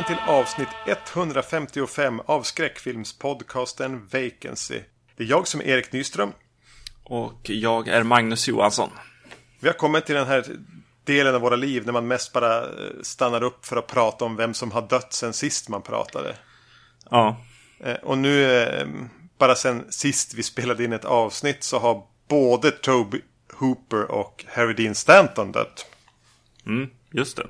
Välkommen till avsnitt 155 av skräckfilmspodcasten Vacancy. Det är jag som är Erik Nyström. Och jag är Magnus Johansson. Vi har kommit till den här delen av våra liv när man mest bara eh, stannar upp för att prata om vem som har dött sen sist man pratade. Ja. Eh, Och nu, eh, bara sen sist vi spelade in ett avsnitt så har både Toby Hooper och Harry Dean Stanton dött. Mm, just det.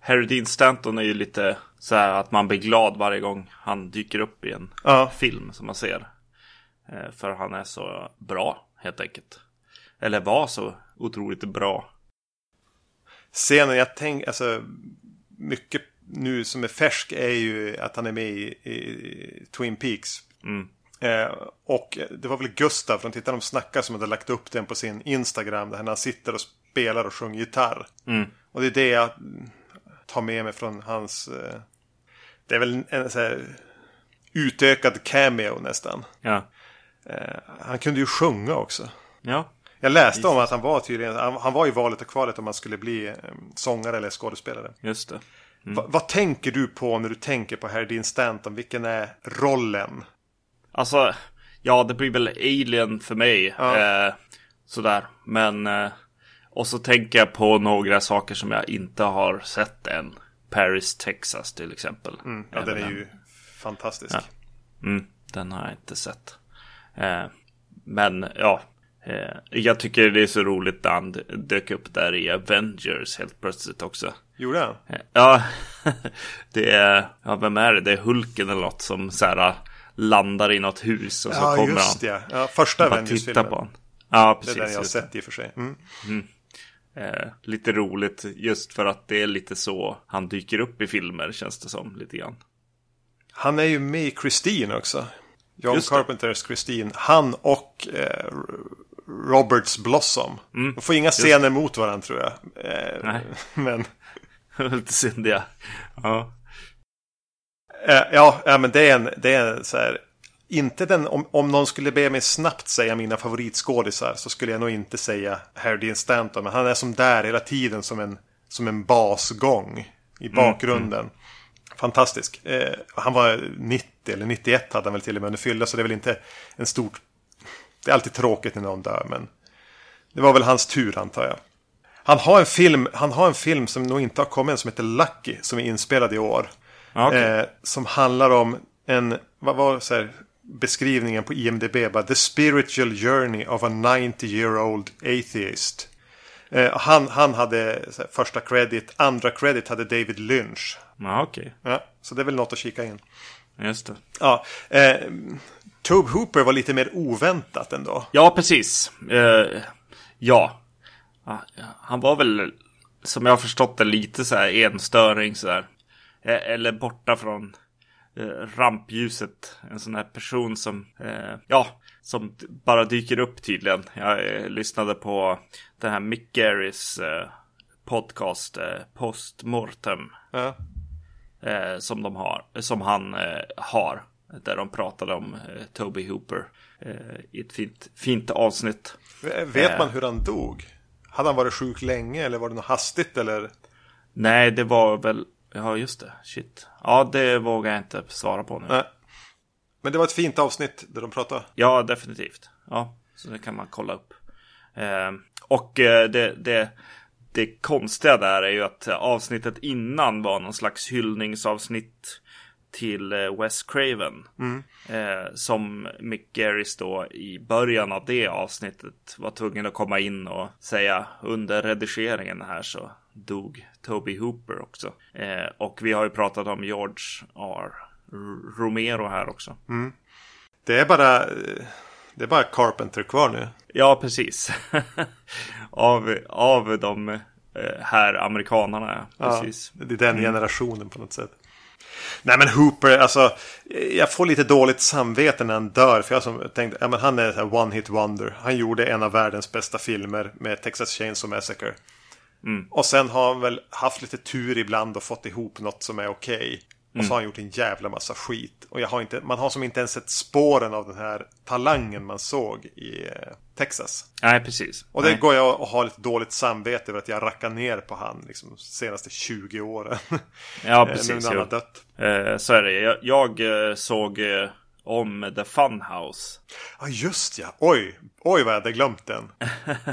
Harry Dean Stanton är ju lite så här att man blir glad varje gång han dyker upp i en Ja. film som man ser. Eh, För han är så bra, helt enkelt. Eller var så otroligt bra. Scenen jag tänker, alltså mycket nu som är färsk är ju att han är med i, i Twin Peaks. Mm. Eh, och det var väl Gustav från Tittar de snackar som hade lagt upp den på sin Instagram. Där han sitter och spelar och sjunger gitarr. Mm. Och det är det jag tar med mig från hans... Eh, det är väl en så här, utökad cameo nästan. Ja. Eh, han kunde ju sjunga också. Ja. Jag läste om att han var tydligen, han, han var i valet och kvalet om han skulle bli eh, sångare eller skådespelare. Just det. Va, vad tänker du på när du tänker på Harry Dean Stanton? Vilken är rollen? Alltså, ja det blir väl Alien för mig. Ja. Eh, sådär. Men, eh, och så tänker jag på några saker som jag inte har sett än. Paris, Texas till exempel. Mm, ja, Även den är ju fantastisk. Ja. Mm, den har jag inte sett. Eh, men ja, eh, jag tycker det är så roligt när han dök upp där i Avengers helt plötsligt också. Gjorde han? Eh, Ja, det är, ja vem är det? Det är Hulken eller något som så här landar i något hus och så Ja, kommer just han. det. Ja, första Avengers-filmen. Ja, Det precis. är den jag har just det. sett i och för sig. Mm. Eh, lite roligt just för att det är lite så han dyker upp i filmer känns det som lite grann. Han är ju med i Christine också. John det. Carpenters Christine. Han och eh, Roberts Blossom. Mm, De får inga scener mot varandra tror jag. Eh, Nej. Men lite syndiga. Ja. eh, ja, ja, men det är en, det är en så här. Inte den, om, om någon skulle be mig snabbt säga mina favoritskådisar så skulle jag nog inte säga Harry Dean Stanton. Men han är som där hela tiden som en, som en basgång i bakgrunden. Fantastisk. Eh, han var 90 eller 91 hade han väl till och med under fylla så det är väl inte en stor... Det är alltid tråkigt när någon dör men det var väl hans tur antar jag. Han har en film, han har en film som nog inte har kommit än som heter Lucky som är inspelad i år. Okej. Eh, som handlar om en, vad var så här, beskrivningen på IMDB? Bara, The spiritual journey of a 90 year old atheist. Eh, han, han hade här, första credit, andra credit hade David Lynch. Ja, okej. Ja, så det är väl något att kika in. Just det. Ja, eh, Tobe Hooper var lite mer oväntat ändå. Ja, precis. Eh, ja. Ja, Han var väl, som jag har förstått det, lite så här enstöring så där. Eh, Eller borta från rampljuset. En sån här person som, eh, ja, som bara dyker upp tydligen. Jag eh, lyssnade på den här Mick Garris eh, podcast eh, Postmortem. Ja. eh, som de har, som han eh, har. Där de pratade om eh, Toby Hooper eh, i ett fint, fint avsnitt. Vet man hur han dog? Hade han varit sjuk länge eller var det något hastigt eller? Nej, det var väl, ja just det, shit. Ja, det vågar jag inte svara på nu. Nej. Men det var ett fint avsnitt där de pratade. Ja, definitivt. Ja, så det kan man kolla upp. Eh, och det, det, det konstiga där är ju att avsnittet innan var någon slags hyllningsavsnitt till eh, Wes Craven. Eh, som Mick Garris då i början av det avsnittet var tvungen att komma in och säga under redigeringen här så dog Toby Hooper också. Eh, och vi har ju pratat om George R. Romero här också. Det är bara, det är bara Carpenter kvar nu. Ja, precis. av, av de eh, här amerikanarna. Precis. Ja, det är den generationen på något sätt. Nej men Hooper, alltså jag får lite dåligt samvete när han dör. För jag som tänkte, ja men han är one hit wonder. Han gjorde en av världens bästa filmer med Texas Chainsaw Massacre. Och sen har han väl haft lite tur ibland och fått ihop något som är okej. Och så har han gjort en jävla massa skit. Och jag har inte, man har som inte ens sett spåren av den här talangen man såg i, eh, Texas. Nej, precis. Och det Nej. går jag och har lite dåligt samvete över att jag rackar ner på han liksom, de senaste 20 åren. Ja, Eh, nu precis. när han har dött. Eh, så är det. Jag, jag eh, såg eh, om The Funhouse. Ja, just ja. Oj, oj vad jag hade glömt den.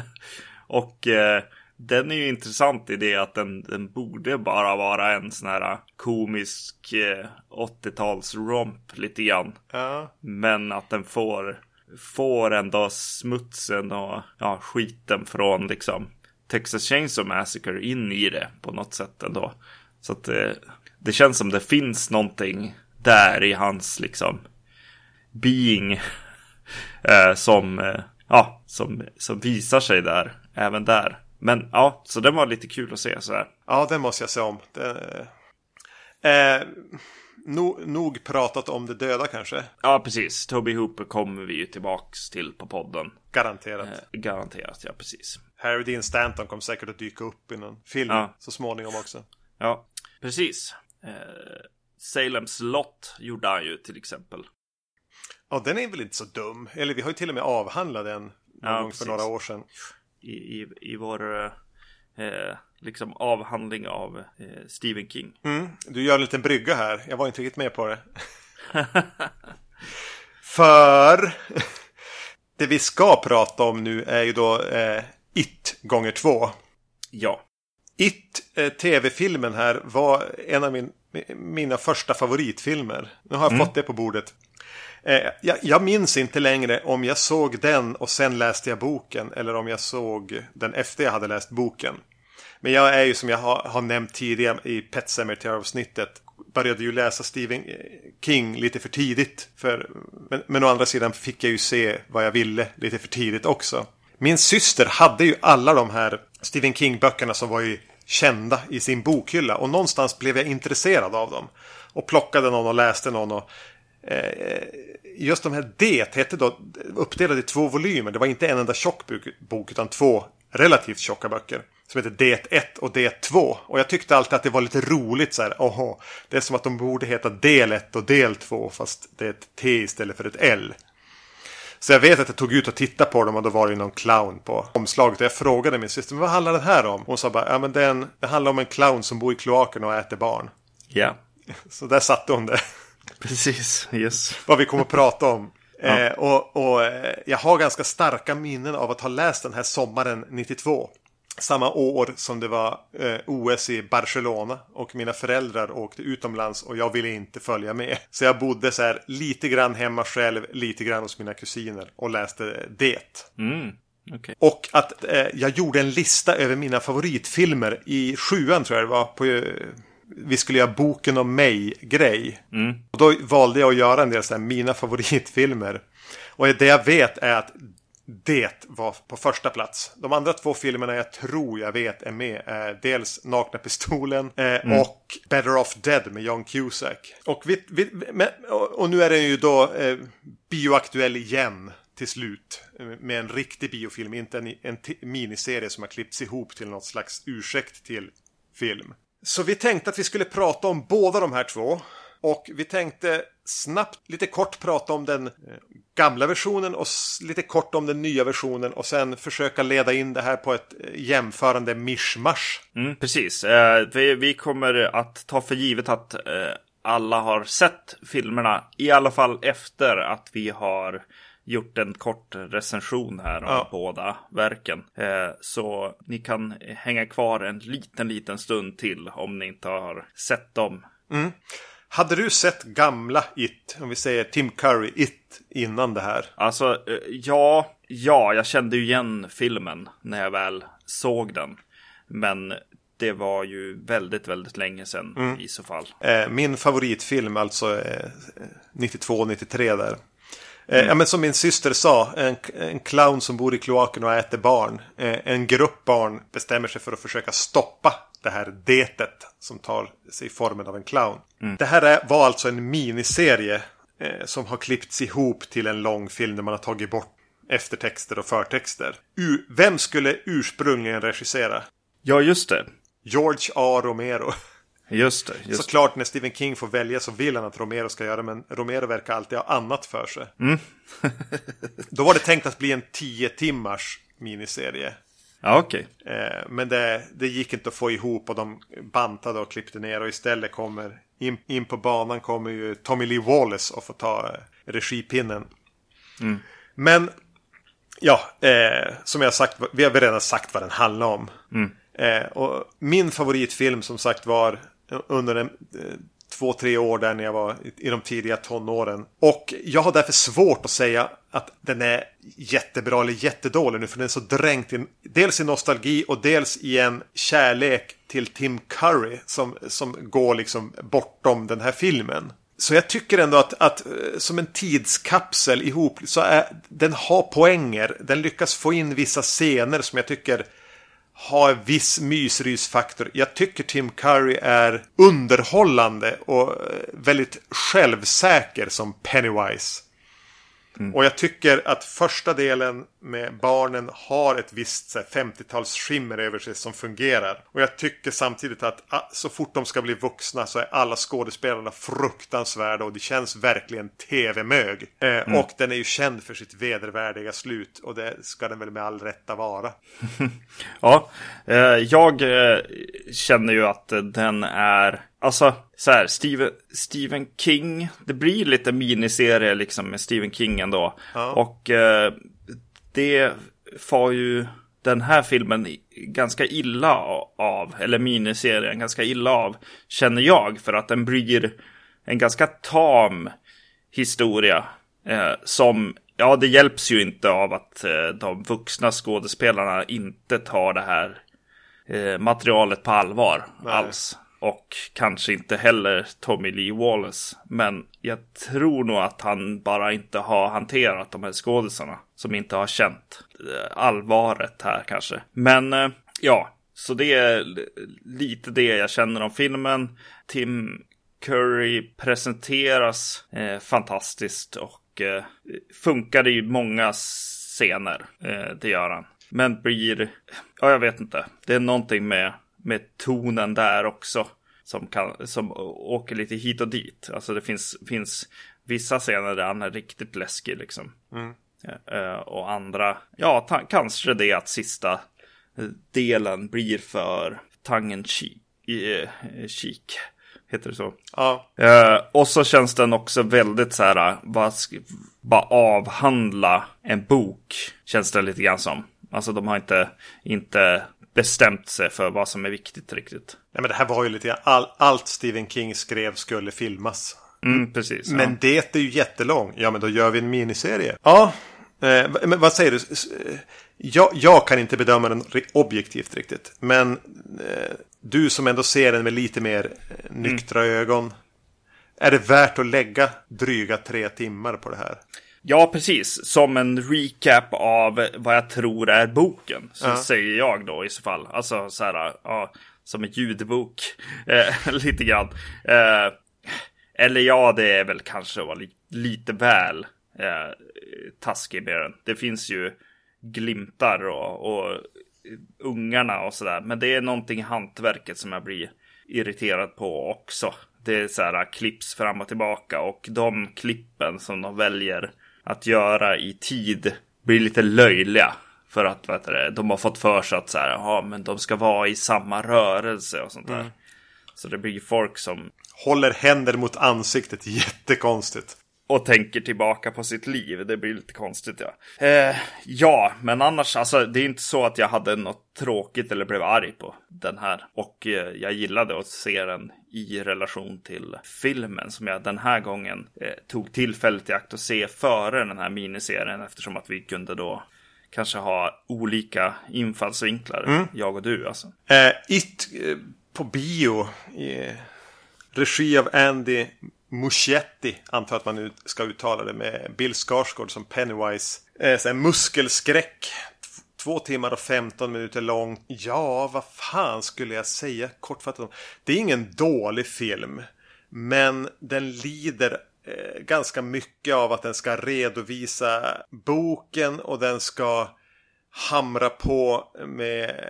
Och eh, den är ju intressant i det att den, den borde bara vara en sån här komisk eh, 80-tals romp lite grann. Ja, Men att den får, får ändå smutsen och ja, skiten från liksom Texas Chainsaw Massacre in i det på något sätt ändå. Så att det, det känns som det finns någonting där i hans liksom being eh, som, eh, ja, som, som visar sig där, även där. Men ja, så den var lite kul att se sådär. ja den måste jag se om. Det, eh, no, nog pratat om det döda kanske. Ja, precis. Toby Hooper kommer vi ju tillbaks till på podden. Garanterat. Eh, garanterat, ja precis. Harry Dean Stanton kommer säkert att dyka upp i någon film Ja. så småningom också. Ja, precis. Eh, Salems Lot gjorde han ju till exempel. Ja, den är väl inte så dum. Eller vi har ju till och med avhandlat den någon Ja, gång för några år sedan. I, i, i vår eh, liksom avhandling av eh, Stephen King. Mm, du gör en liten brygga här. Jag var inte riktigt med på det. För det vi ska prata om nu är ju då eh, It gånger två. Ja, It, eh, tv-filmen här, var en av min, mina första favoritfilmer. Nu har jag fått det på bordet. Eh, jag, jag minns inte längre om jag såg den och sen läste jag boken eller om jag såg den efter jag hade läst boken. Men jag är ju som jag har, har nämnt tidigare i Pet Sematary-avsnittet började ju läsa Stephen King lite för tidigt. För, men, men å andra sidan fick jag ju se vad jag ville lite för tidigt också. Min syster hade ju alla de här Stephen King-böckerna som var ju kända i sin bokhylla. Och någonstans blev jag intresserad av dem. Och plockade någon och läste någon. Och, just de här Det hette då uppdelade i två volymer. Det var inte en enda tjock bok- utan två relativt tjocka böcker. Som heter Det 1 och Det 2. Och jag tyckte alltid att det var lite roligt så här. Oho, det är som att de borde heta Del 1 och Del 2 fast det är ett T istället för ett L. Så jag vet att jag tog ut och tittade på dem och då var det någon clown på omslaget. Och jag frågade min syster, vad handlar den här om? Hon sa bara, ja men det, är en, det handlar om en clown som bor i kloaken och äter barn. ja, Så där satte hon det. Precis. Yes. vad vi kommer att prata om. Eh, och och eh, jag har ganska starka minnen av att ha läst den här sommaren 92. Samma år som det var eh, OS i Barcelona och mina föräldrar åkte utomlands och jag ville inte följa med. Så jag bodde så här lite grann hemma själv, lite grann hos mina kusiner och läste det. Mm, okej. Och att eh, jag gjorde en lista över mina favoritfilmer i sjuan tror jag det var. På, eh, vi skulle göra boken om mig-grej. Och då valde jag att göra en del så här, mina favoritfilmer. Och det jag vet är att det var på första plats. De andra två filmerna jag tror jag vet är med är dels Nakna Pistolen eh, och Better Off Dead med John Cusack. Och, vi, vi, men, och, och nu är den ju då eh, bioaktuell igen till slut. eh, Med en riktig biofilm, inte en, en miniserie som har klippts ihop till något slags ursäkt till film. Så vi tänkte att vi skulle prata om båda de här två. Och vi tänkte snabbt, lite kort prata om den eh, gamla versionen och lite kort om den nya versionen och sen försöka leda in det här på ett eh, jämförande mischmasch. Mm, precis. Eh, vi, vi kommer att ta för givet att eh, alla har sett filmerna. I alla fall efter att vi har gjort en kort recension här om Ja. båda verken. Eh, så ni kan hänga kvar en liten, liten stund till om ni inte har sett dem. Hade du sett gamla It, om vi säger Tim Curry It, innan det här? Alltså, eh, ja, ja, jag kände ju igen filmen när jag väl såg den. Men det var ju väldigt, väldigt länge sedan i så fall. Eh, min favoritfilm alltså eh, 92-93 där. Eh, ja, men som min syster sa, en, en clown som bor i kloaken och äter barn. Eh, en grupp barn bestämmer sig för att försöka stoppa det här detet som tar sig formen av en clown. Det här är, var alltså en miniserie eh, som har klippts ihop till en lång film där man har tagit bort eftertexter och förtexter. U vem skulle ursprungligen regissera? Ja, just det. George A. Romero. Just det. Just Såklart när Stephen King får välja så vill han att Romero ska göra men Romero verkar alltid ha annat för sig. Mm. Då var det tänkt att bli en 10 timmars miniserie. Ja, okej. Eh, men det, det gick inte att få ihop och de bantade och klippte ner och istället kommer in, in på banan kommer ju Tommy Lee Wallace och får ta eh, regipinnen. Men ja, eh, som jag sagt, vi har redan sagt vad den handlar om. Eh, och min favoritfilm som sagt var under en, eh, två, tre år där när jag var i, de tidiga tonåren. Och jag har därför svårt att säga att den är jättebra eller jättedålig nu för den är så dränkt i, dels i nostalgi och dels i en kärlek till Tim Curry som, som går liksom bortom den här filmen. Så jag tycker ändå att, att eh, som en tidskapsel ihop så är den har poänger. Den lyckas få in vissa scener som jag tycker ha en viss mysrysfaktor. Jag tycker Tim Curry är underhållande och eh, väldigt självsäker som Pennywise. Och jag tycker att första delen med barnen har ett visst så här, 50-tals skimmer över sig som fungerar. Och jag tycker samtidigt att ah, så fort de ska bli vuxna så är alla skådespelarna fruktansvärda och det känns verkligen tv-mög. Eh, Och den är ju känd för sitt vedervärdiga slut och det ska den väl med all rätta vara. Ja, eh, jag eh, känner ju att den är, alltså så här, Stephen, Stephen King, det blir lite miniserie liksom med Stephen King ändå. Ja. Och eh, det får ju den här filmen ganska illa av, eller miniserien ganska illa av, känner jag, för att den blir en ganska tam historia eh, som, ja det hjälps ju inte av att eh, de vuxna skådespelarna inte tar det här eh, materialet på allvar Nej. alls. Och kanske inte heller Tommy Lee Wallace. Men jag tror nog att han bara inte har hanterat de här skådisarna. Som inte har känt eh, allvaret här kanske. Men eh, ja, så det är lite det jag känner om filmen. Tim Curry presenteras eh, fantastiskt och eh, funkar i många scener. Eh, det gör han. Men blir, ja jag vet inte. Det är någonting med, med tonen där också. Som, kan, som åker lite hit och dit. Alltså det finns, finns vissa scener där han är riktigt läskig liksom. Eh, och andra, ja ta, kanske det att sista eh, delen blir för tangen cheek. Heter det så? Ja, Eh, och så känns den också väldigt så här, bara, bara avhandla en bok. Känns det lite grann som. Alltså de har inte, inte bestämt sig för vad som är viktigt riktigt. Nej, men det här var ju lite grann all, allt Stephen King skrev skulle filmas. Mm, precis. Men det är ju jättelång. Ja, men då gör vi en miniserie. Ja, eh, men vad säger du? Eh, Jag, jag kan inte bedöma den objektivt riktigt. Men eh, du som ändå ser den med lite mer eh, nyktra ögon. Är det värt att lägga dryga tre timmar på det här? Ja, precis. Som en recap av vad jag tror är boken. Så Ja. säger jag då i så fall. Alltså så här, ja, som en ljudbok. Eh, lite grann. Eh, eller ja, det är väl kanske vara li- lite väl eh, taskig med den. Det finns ju glimtar och, och ungarna och sådär. Men det är någonting i hantverket som jag blir irriterad på också. Det är så här klipps fram och tillbaka och de klippen som de väljer att göra i tid blir lite löjliga. För att vad heter det, de har fått för sig att så här, ja, men de ska vara i samma rörelse och sånt där. Så det blir folk som Håller händer mot ansiktet, jättekonstigt. Och tänker tillbaka på sitt liv. Det blir lite konstigt ja. Eh, ja, men annars, alltså det är inte så att jag hade något tråkigt eller blev arg på den här. Och eh, jag gillade att se den i relation till filmen som jag den här gången eh, tog tillfället i akt att se före den här miniserien eftersom att vi kunde då kanske ha olika infallsvinklar, jag och du alltså. Eh, It eh, på bio. I regi av Andy Muschietti. Antar att man nu ska uttala det med Bill Skarsgård som Pennywise. Eh, muskelskräck. Två timmar och 15 minuter lång. Ja, vad fan skulle jag säga kortfattat om? Det är ingen dålig film. Men den lider eh, ganska mycket av att den ska redovisa boken och den ska hamra på med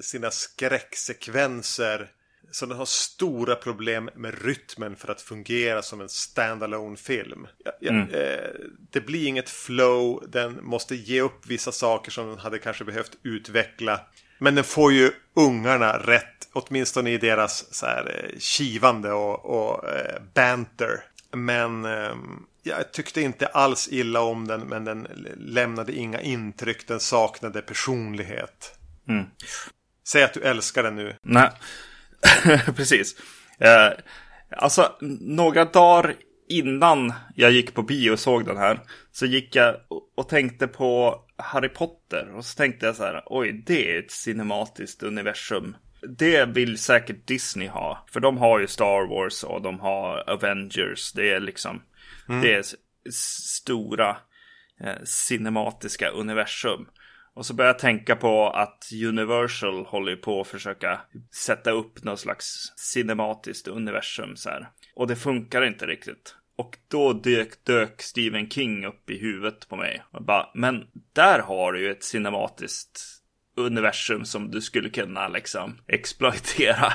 sina skräcksekvenser så den har stora problem med rytmen för att fungera som en standalone film. Ja, ja, mm. eh, det blir inget flow, den måste ge upp vissa saker som den hade kanske behövt utveckla. Men den får ju ungarna rätt, åtminstone i deras så här, eh, kivande och, och eh, banter. Men eh, jag tyckte inte alls illa om den, men den lämnade inga intryck. Den saknade personlighet. Mm. Säg att du älskar den nu. Nej, precis. Eh, alltså, några dagar innan jag gick på bio och såg den här så gick jag och tänkte på Harry Potter och så tänkte jag så här, oj, det är ett cinematiskt universum. Det vill säkert Disney ha, för de har ju Star Wars och de har Avengers. Det är liksom, mm. det är stora eh, cinematiska universum. Och så börjar jag tänka på att Universal håller på att försöka sätta upp något slags cinematiskt universum så här. Och det funkar inte riktigt. Och då dök, dök Stephen King upp i huvudet på mig. Och bara, men där har du ju ett cinematiskt universum som du skulle kunna liksom exploatera.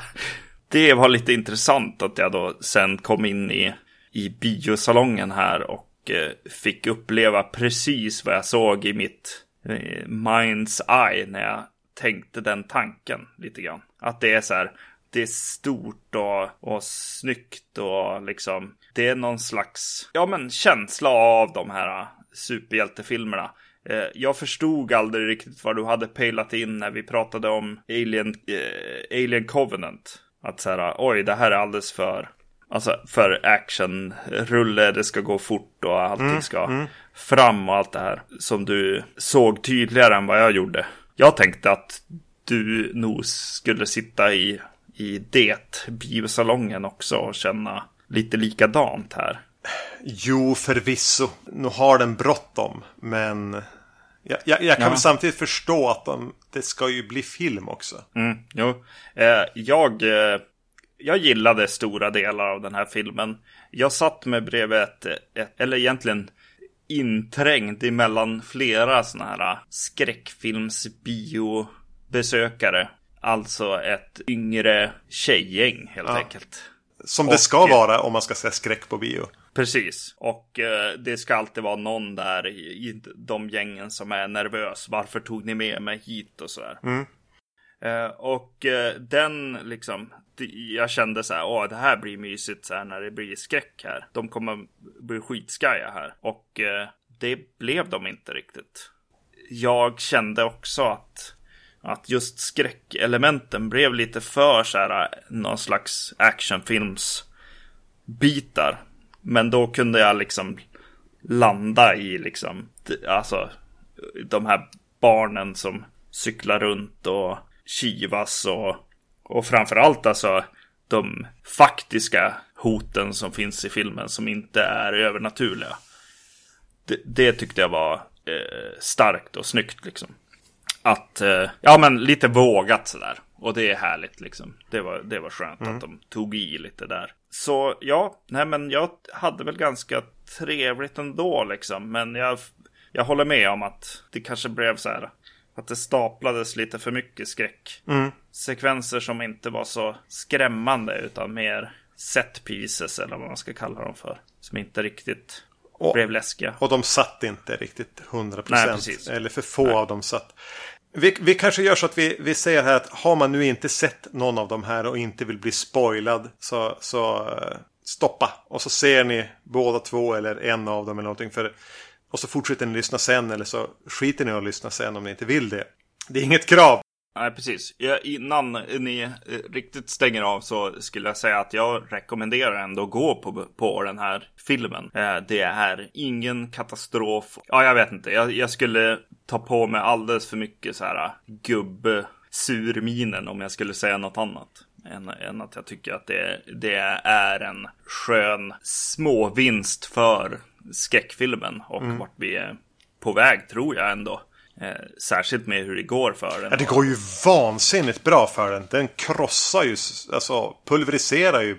Det var lite intressant att jag då sen kom in i, i biosalongen här och eh, fick uppleva precis vad jag såg i mitt minds eye när jag tänkte den tanken lite grann. Att det är så här, det är stort och, och snyggt och liksom det är någon slags ja, men känsla av de här superhjältefilmerna. Eh, jag förstod aldrig riktigt vad du hade pejlat in när vi pratade om Alien, eh, Alien Covenant. Att så här, oj, det här är alldeles för, alltså för actionrulle, det ska gå fort och allting mm, ska mm. fram och allt det här. Som du såg tydligare än vad jag gjorde. Jag tänkte att du nog skulle sitta i i det biosalongen också och känna lite likadant här. Jo, förvisso. Nu har den bråttom, men jag, jag, jag kan ja. väl samtidigt förstå att de, det ska ju bli film också. Mm, jo, eh, jag, eh, jag gillade stora delar av den här filmen. Jag satt med bredvid ett, ett eller egentligen inträngd emellan flera sådana här skräckfilmsbiobesökare Alltså ett yngre tjejgäng helt ja. enkelt. Som det och, ska vara om man ska se skräck på bio. Precis, och eh, det ska alltid vara någon där i, i de gängen som är nervös. Varför tog ni med mig hit och sådär. Mm. Eh, och eh, den liksom, jag kände så här, åh det här blir mysigt så här när det blir skräck här. De kommer bli skitskaja här. Och eh, det blev de inte riktigt. Jag kände också att att just skräckelementen blev lite för så här eh, någon slags actionfilmsbitar. Men då kunde jag liksom landa i liksom, alltså de här barnen som cyklar runt och kivas och, och framförallt alltså de faktiska hoten som finns i filmen som inte är övernaturliga. Det, det tyckte jag var eh, starkt och snyggt liksom att, eh, ja men lite vågat sådär. Och det är härligt liksom. Det var, det var skönt mm. att de tog i lite där. Så ja, nej men jag hade väl ganska trevligt ändå liksom. Men jag, jag håller med om att det kanske blev så här. Att det staplades lite för mycket skräck. Mm. Sekvenser som inte var så skrämmande utan mer set pieces eller vad man ska kalla dem för. Som inte riktigt och, blev läskiga. Och de satt inte riktigt 100%. Nej, Eller för få Nej. av dem satt. Vi, vi, kanske gör så att vi, vi säger här att har man nu inte sett någon av de här och inte vill bli spoilad så, så uh, stoppa. Och så ser ni båda två eller en av dem eller någonting. För, och så fortsätter ni lyssna sen eller så skiter ni att lyssna sen om ni inte vill det. Det är inget krav. Nej, precis. Ja, innan ni eh, riktigt stänger av så skulle jag säga att jag rekommenderar ändå att gå på, på den här filmen. Eh, det är ingen katastrof. Ja, jag vet inte. Jag, jag skulle ta på mig alldeles för mycket så här gubbe surminen om jag skulle säga något annat. Än, än att jag tycker att det, det är en skön småvinst för skräckfilmen och mm. vart vi är på väg tror jag ändå. Eh, särskilt med hur det går för den. Ja, det går ju vansinnigt bra för den. Den krossar ju, alltså pulveriserar ju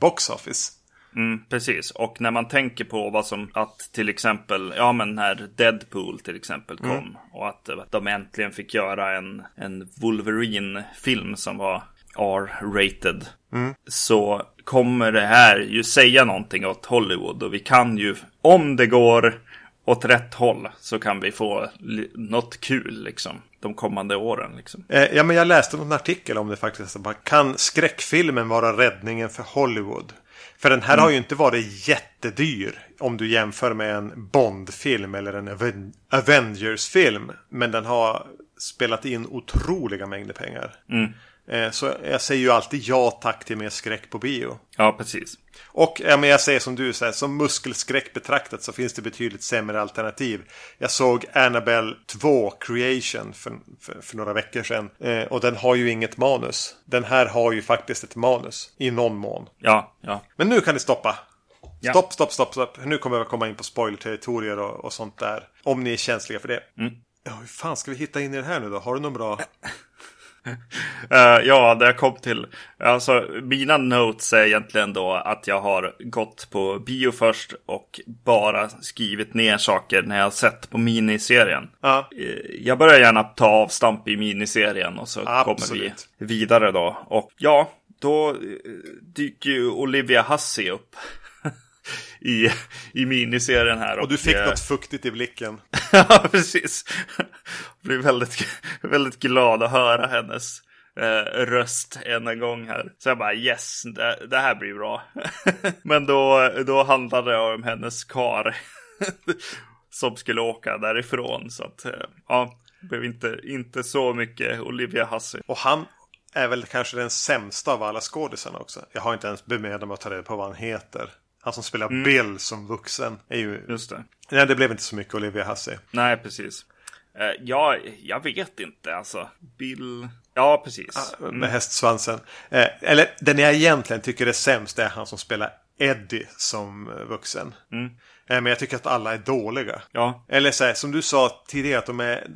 box office. Mm, precis, och när man tänker på vad som att till exempel, ja men när Deadpool till exempel kom mm. och att de äntligen fick göra en, en Wolverine-film som var R-rated. Så kommer det här ju säga någonting åt Hollywood. Och vi kan ju, om det går åt rätt håll, så kan vi få något kul liksom. De kommande åren liksom. Eh, ja, men jag läste någon artikel om det faktiskt. Kan skräckfilmen vara räddningen för Hollywood? För den här har ju inte varit jättedyr om du jämför med en Bond-film eller en Aven- Avengers-film. Men den har spelat in otroliga mängder pengar. Eh, Så jag säger ju alltid ja tack till mer skräck på bio. Ja, precis. Och ja, men jag säger som du säger, som muskelskräck betraktat så finns det betydligt sämre alternativ. Jag såg Annabelle 2 Creation för, för, för några veckor sedan. Eh, och den har ju inget manus. Den här har ju faktiskt ett manus. I någon mån. Ja, ja. Men nu kan ni stoppa. Ja. Stopp, stopp, stopp, stopp. Nu kommer jag komma in på spoiler-territorier och, och sånt där. Om ni är känsliga för det. Ja, hur fan ska vi hitta in i det här nu då? Har du någon bra? Eh, ja, det jag kom till. Alltså, mina notes är egentligen då att jag har gått på bio först och bara skrivit ner saker när jag har sett på miniserien. Eh, Jag börjar gärna ta avstamp i miniserien och så kommer Absolut. vi vidare då. Och ja, då eh, dyker ju Olivia Hussey upp. I, I miniserien här. Och du fick eh, något fuktigt i blicken. ja, precis. Blev väldigt, väldigt glad att höra hennes eh, röst en gång här. Så jag bara yes, det, det här blir bra. Men då, då handlade det om hennes kar som skulle åka därifrån. Så att eh, ja, det blev inte, inte så mycket Olivia Hussey. Och han är väl kanske den sämsta av alla skådisarna också. Jag har inte ens bemödat mig att ta reda på vad han heter. Han som spelar Mm. Bill som vuxen. Är ju... Just det. Nej, det blev inte så mycket Olivia Hussey. Nej, precis. Eh, ja, jag vet inte alltså. Bill... Ja, precis. Med hästsvansen. Eh, eller den jag egentligen tycker är sämst är han som spelar Eddie som eh, vuxen. Mm. Eh, men jag tycker att alla är dåliga. Ja, Eller så här, som du sa tidigare, att de, är,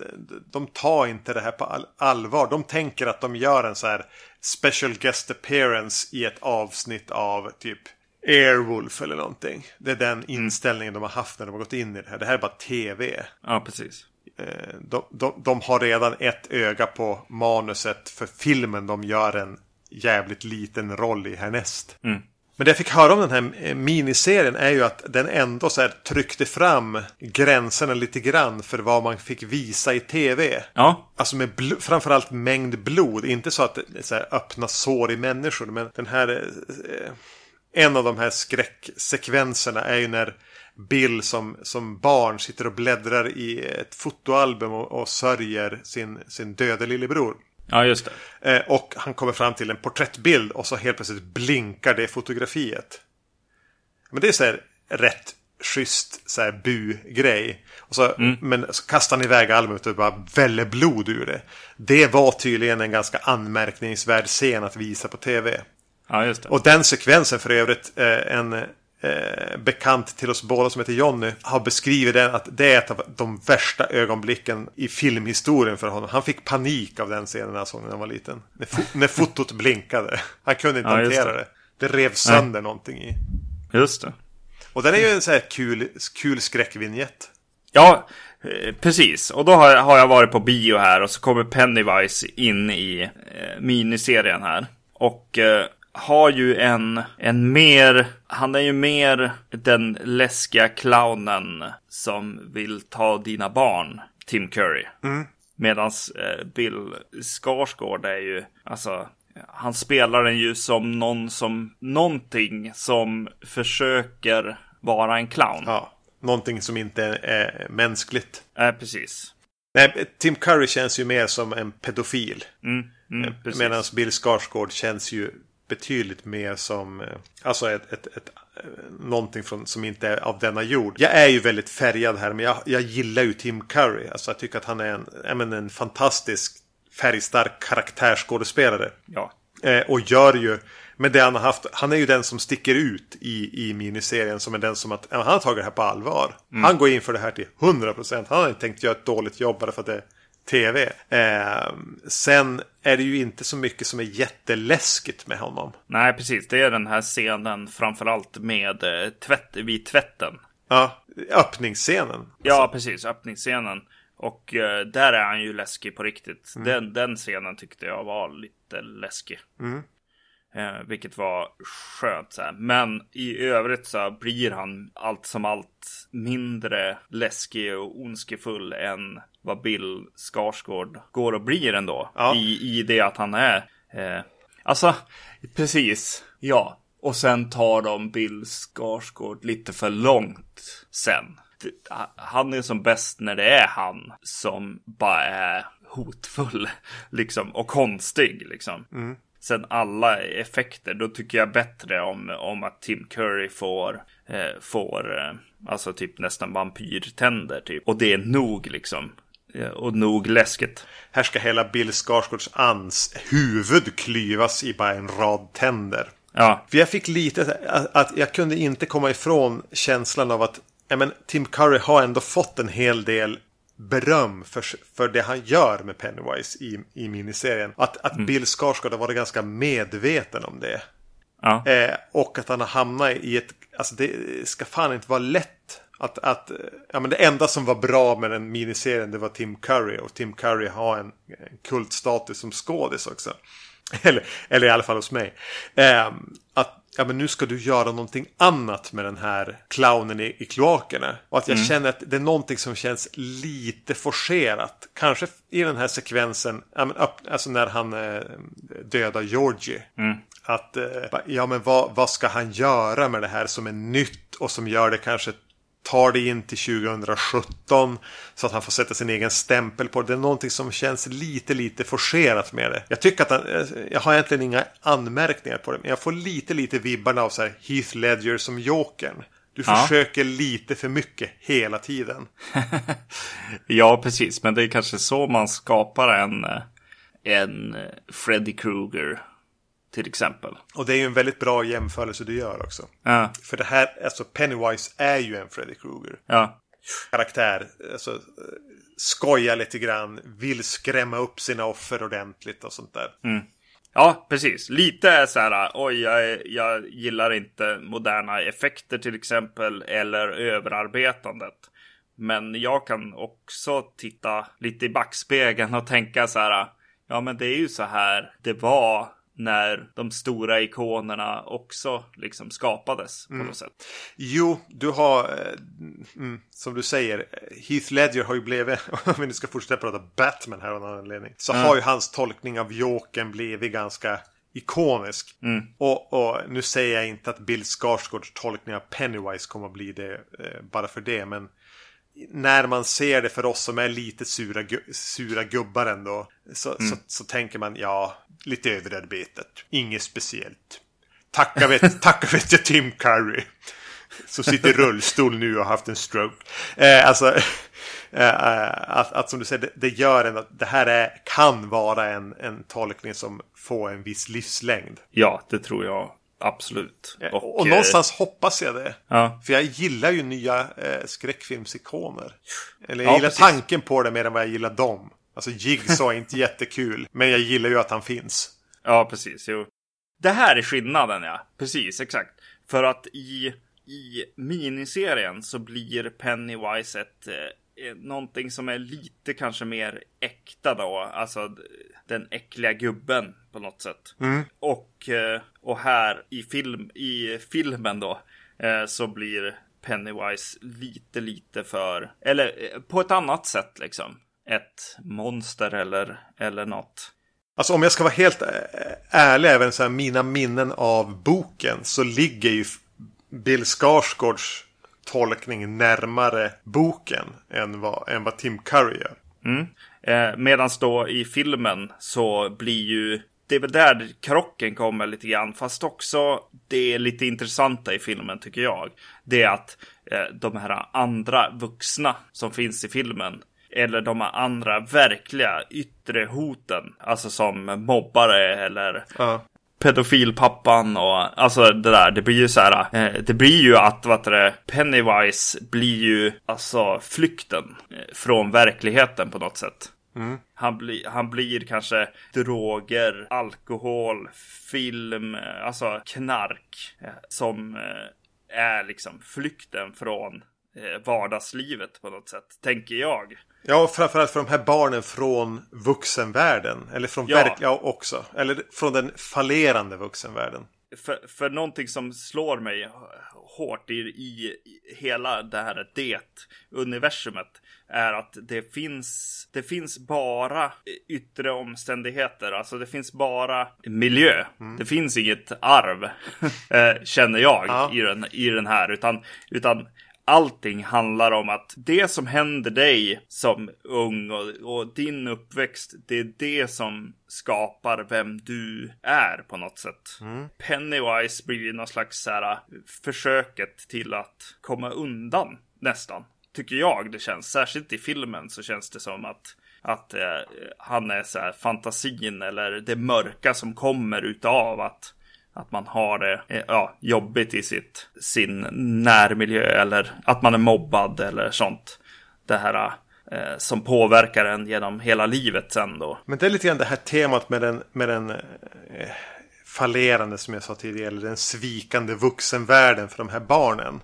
de tar inte det här på all, allvar. De tänker att de gör en så här special guest appearance i ett avsnitt av typ Airwolf eller någonting. Det är den inställningen de har haft när de har gått in i det här. Det här är bara tv. ja precis. Eh, De, de, de har redan ett öga på manuset för filmen de gör en jävligt liten roll i härnäst. Mm. Men det jag fick höra om den här eh, miniserien är ju att den ändå så här tryckte fram gränserna lite grann för vad man fick visa i tv. Ja, Alltså med framförallt mängd blod. Inte så att så här öppna sår i människor. Men den här... Eh, en av de här skräcksekvenserna är ju när Bill som, som barn sitter och bläddrar i ett fotoalbum och, och sörjer sin, sin döde lillebror. ja just det. Eh, och han kommer fram till en porträttbild och så helt plötsligt blinkar det fotografiet. Men det är så här rätt schysst så här bu-grej. Och så, Men så kastar han iväg albumet och bara väller blod ur det. Det var tydligen en ganska anmärkningsvärd scen att visa på tv. Ja, just det. Och den sekvensen för övrigt, eh, en eh, bekant till oss båda som heter Jonny, har beskrivit den att det är ett av de värsta ögonblicken i filmhistorien för honom. Han fick panik av den scenen han såg när han var liten. När, fo- när fotot blinkade. Han kunde inte Ja, hantera det. det. det. rev sönder någonting i. Just det. Och den är ju en sån här kul, kul skräckvinjett. Ja, eh, precis. Och då har jag, har jag varit på bio här och så kommer Pennywise in i eh, miniserien här. Och eh, har ju en, en mer, han är ju mer den läskiga clownen som vill ta dina barn, Tim Curry. Medans eh, Bill Skarsgård är ju, alltså, han spelar den ju som någon som, någonting som försöker vara en clown. Ja, någonting som inte är mänskligt. Eh, precis. Nej, Tim Curry känns ju mer som en pedofil. Mm, mm. Medan Bill Skarsgård känns ju betydligt mer som eh, alltså ett, ett, ett, eh, någonting från, som inte är av denna jord. Jag är ju väldigt färgad här men jag, jag gillar ju Tim Curry. Alltså jag tycker att han är en, en fantastisk färgstark karaktärsskådespelare. Ja. Eh, och gör ju med det han har haft. Han är ju den som sticker ut i, i miniserien som är den som att han har tagit det här på allvar. Han går in för det här till 100%. Han har inte tänkt göra ett dåligt jobb bara för att det tv. Eh, sen är det ju inte så mycket som är jätteläskigt med honom. Nej, precis. Det är den här scenen framförallt med eh, tvätt, vid tvätten. Ja, öppningsscenen. Ja, precis. Öppningsscenen. Och eh, där är han ju läskig på riktigt. Mm. Den, den scenen tyckte jag var lite läskig. Mm. Eh, vilket var skönt. Så här. Men i övrigt så blir han allt som allt mindre läskig och ondskefull än vad Bill Skarsgård går och blir ändå. Ja. I, I det att han är. Eh, alltså, precis. Ja. Och sen tar de Bill Skarsgård lite för långt sen. Han är som bäst när det är han som bara är hotfull liksom och konstig liksom. Mm. Sen alla effekter, då tycker jag bättre om, om att Tim Curry får, eh, får eh, alltså typ nästan vampyrtänder typ. Och det är nog liksom. Och nog läskigt. Här ska hela Bill Skarsgårds ans huvud klyvas i bara en rad tänder. Ja. För jag fick lite att, att jag kunde inte komma ifrån känslan av att ja, men, Tim Curry har ändå fått en hel del beröm för, för det han gör med Pennywise i, i miniserien. Att, att mm. Bill Skarsgård har varit ganska medveten om det. Ja. Eh, och att han har hamnat i ett... Alltså det ska fan inte vara lätt. Att, att, ja, men det enda som var bra med den miniserien det var Tim Curry. Och Tim Curry har en, en kultstatus som skådis också. eller, eller i alla fall hos mig. Eh, att ja men nu ska du göra någonting annat med den här clownen i, i kloakerna. Och att jag mm. känner att det är någonting som känns lite forcerat. Kanske i den här sekvensen, ja, men, alltså när han eh, dödar Georgie. Mm. Att, eh, ja men vad, vad ska han göra med det här som är nytt och som gör det kanske tar det in till 2017 så att han får sätta sin egen stämpel på det. Det är någonting som känns lite, lite forcerat med det. Jag tycker att han, eh, jag har egentligen inga anmärkningar på det, men jag får lite, lite vibbarna av så här Heath Ledger som Jokern. Du ja. försöker lite för mycket hela tiden. ja, precis, men det är kanske så man skapar en, eh, en Freddy Krueger till exempel. Och det är ju en väldigt bra jämförelse du gör också. Ja. För det här, alltså Pennywise är ju en Freddy Krueger. Ja. Karaktär, alltså skojar lite grann, vill skrämma upp sina offer ordentligt och sånt där. Mm. Ja, precis. Lite så här, oj, jag, jag gillar inte moderna effekter till exempel, eller överarbetandet. Men jag kan också titta lite i backspegeln och tänka så här, ja men det är ju så här det var när de stora ikonerna också liksom skapades på mm. något sätt. Jo, du har, eh, mm, som du säger, Heath Ledger har ju blivit, om vi nu ska fortsätta prata Batman här av någon anledning, så mm. har ju hans tolkning av Jokern blivit ganska ikonisk. Mm. Och, och, nu säger jag inte att Bill Skarsgårds tolkning av Pennywise kommer att bli det eh, bara för det, men när man ser det för oss som är lite sura, sura gubbar ändå. Så, mm. så, så, tänker man ja, lite överarbetat. Inget speciellt. Tacka vet, tacka vet jag Tim Curry. Som sitter i rullstol nu och har haft en stroke. Eh, alltså, eh, att, att, som du säger, det, det gör en att det här är, kan vara en, en tolkning som får en viss livslängd. Ja, det tror jag Absolut. Och, och någonstans hoppas jag det. Ja. För jag gillar ju nya eh, skräckfilmsikoner. Eller jag ja, gillar precis. tanken på det mer än vad jag gillar dem. Alltså Jigsaw är inte jättekul. Men jag gillar ju att han finns. Ja, precis. Jo. Det här är skillnaden, ja. Precis, exakt. För att i, i miniserien så blir Pennywise ett eh, Eh, någonting som är lite kanske mer äkta då. Alltså den äckliga gubben på något sätt. Mm. Och, eh, och här i, film, i filmen då eh, så blir Pennywise lite, lite för, eller på ett annat sätt liksom. Ett monster eller, eller något. Alltså om jag ska vara helt ärlig, även så här, mina minnen av boken så ligger ju Bill Skarsgårds tolkning närmare boken än vad, än vad Tim Curry gör. Mm. Eh, Medan då i filmen så blir ju det är väl där krocken kommer lite grann. Fast också det är lite intressanta i filmen tycker jag. Det är att eh, de här andra vuxna som finns i filmen. Eller de andra verkliga yttre hoten. Alltså som mobbare eller ja pedofilpappan och alltså det där. Det blir ju så här. Eh, det blir ju att vad det Pennywise blir ju alltså flykten eh, från verkligheten på något sätt. Mm. Han, bli, han blir kanske droger, alkohol, film, eh, alltså knark eh, som är liksom flykten från vardagslivet på något sätt, tänker jag. Ja, framförallt för de här barnen från vuxenvärlden. Eller från Ja. verk... Ja, också. Eller från den fallerande vuxenvärlden. För, för någonting som slår mig hårt i, i hela det här det-universumet är att det finns, det finns bara yttre omständigheter. Alltså det finns bara miljö. Det finns inget arv, eh, känner jag Ja. i, den, i den här. Utan, utan allting handlar om att det som händer dig som ung och, och din uppväxt, det är det som skapar vem du är på något sätt. Pennywise blir ju någon slags så här, försöket till att komma undan nästan. Tycker jag det känns. Särskilt i filmen så känns det som att att eh, han är så här fantasin eller det mörka som kommer utav att att man har det eh, ja, jobbigt i sitt, sin närmiljö eller att man är mobbad eller sånt. Det här eh, som påverkar en genom hela livet sen då. Men det är lite grann det här temat med den, med den eh, fallerande som jag sa tidigare. Eller den svikande vuxenvärlden för de här barnen.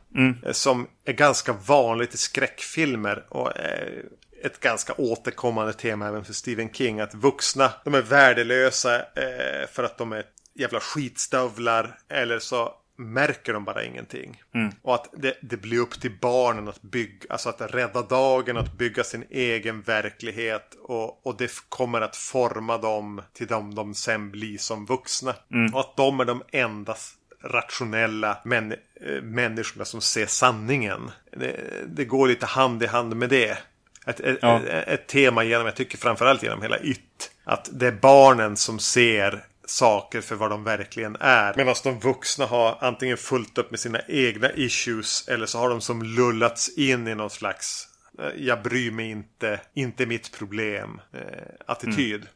Eh, Som är ganska vanligt i skräckfilmer. Och eh, ett ganska återkommande tema även för Stephen King. Att vuxna, de är värdelösa eh, för att de är jävla skitstövlar. Eller så märker de bara ingenting. Och att det, det blir upp till barnen att bygga, alltså att rädda dagen, att bygga sin egen verklighet. Och, och det kommer att forma dem till de de sen blir som vuxna. Och att de är de enda rationella män, eh, människorna som ser sanningen. Det, det går lite hand i hand med det. Ett, ett, Ja. ett, ett tema genom, jag tycker framförallt genom hela It. Att det är barnen som ser saker för vad de verkligen är. Medan de vuxna har antingen fullt upp med sina egna issues eller så har de som lullats in i någon slags eh, jag bryr mig inte, inte mitt problem eh, attityd. Mm.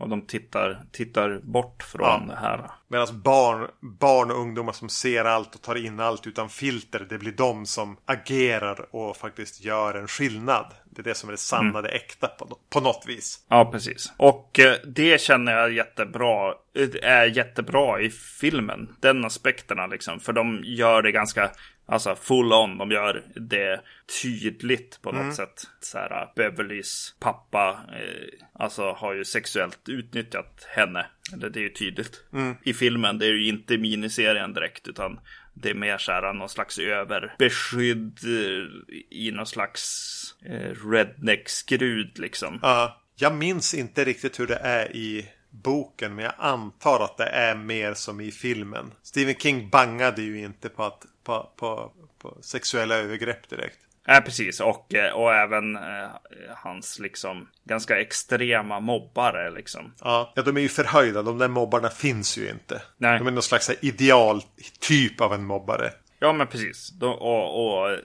Och de tittar, tittar bort från Ja. det här. Medan barn, barn och ungdomar som ser allt och tar in allt utan filter, det blir de som agerar och faktiskt gör en skillnad. Det är det som är det sanna, det äkta på, på något vis. Ja, precis. Och eh, det känner jag jättebra, eh, är jättebra i filmen. Den aspekterna liksom. För de gör det ganska, alltså full on. De gör det tydligt på något sätt. Så här, Beverlys pappa, eh, alltså har ju sexuellt utnyttjat henne. Eller det är ju tydligt. I filmen, det är ju inte miniserien direkt, utan det är mer så här någon slags överbeskydd eh, i någon slags eh, redneck-skrud liksom. Ja, jag minns inte riktigt hur det är i boken, men jag antar att det är mer som i filmen. Stephen King bangade ju inte på, att, på, på, på sexuella övergrepp direkt. Ja, precis. Och, eh, och även eh, hans liksom ganska extrema mobbare liksom. Ja, ja, de är ju förhöjda. De där mobbarna finns ju inte. Nej. De är någon slags ideal typ av en mobbare. Ja, men precis. De, och, och eh,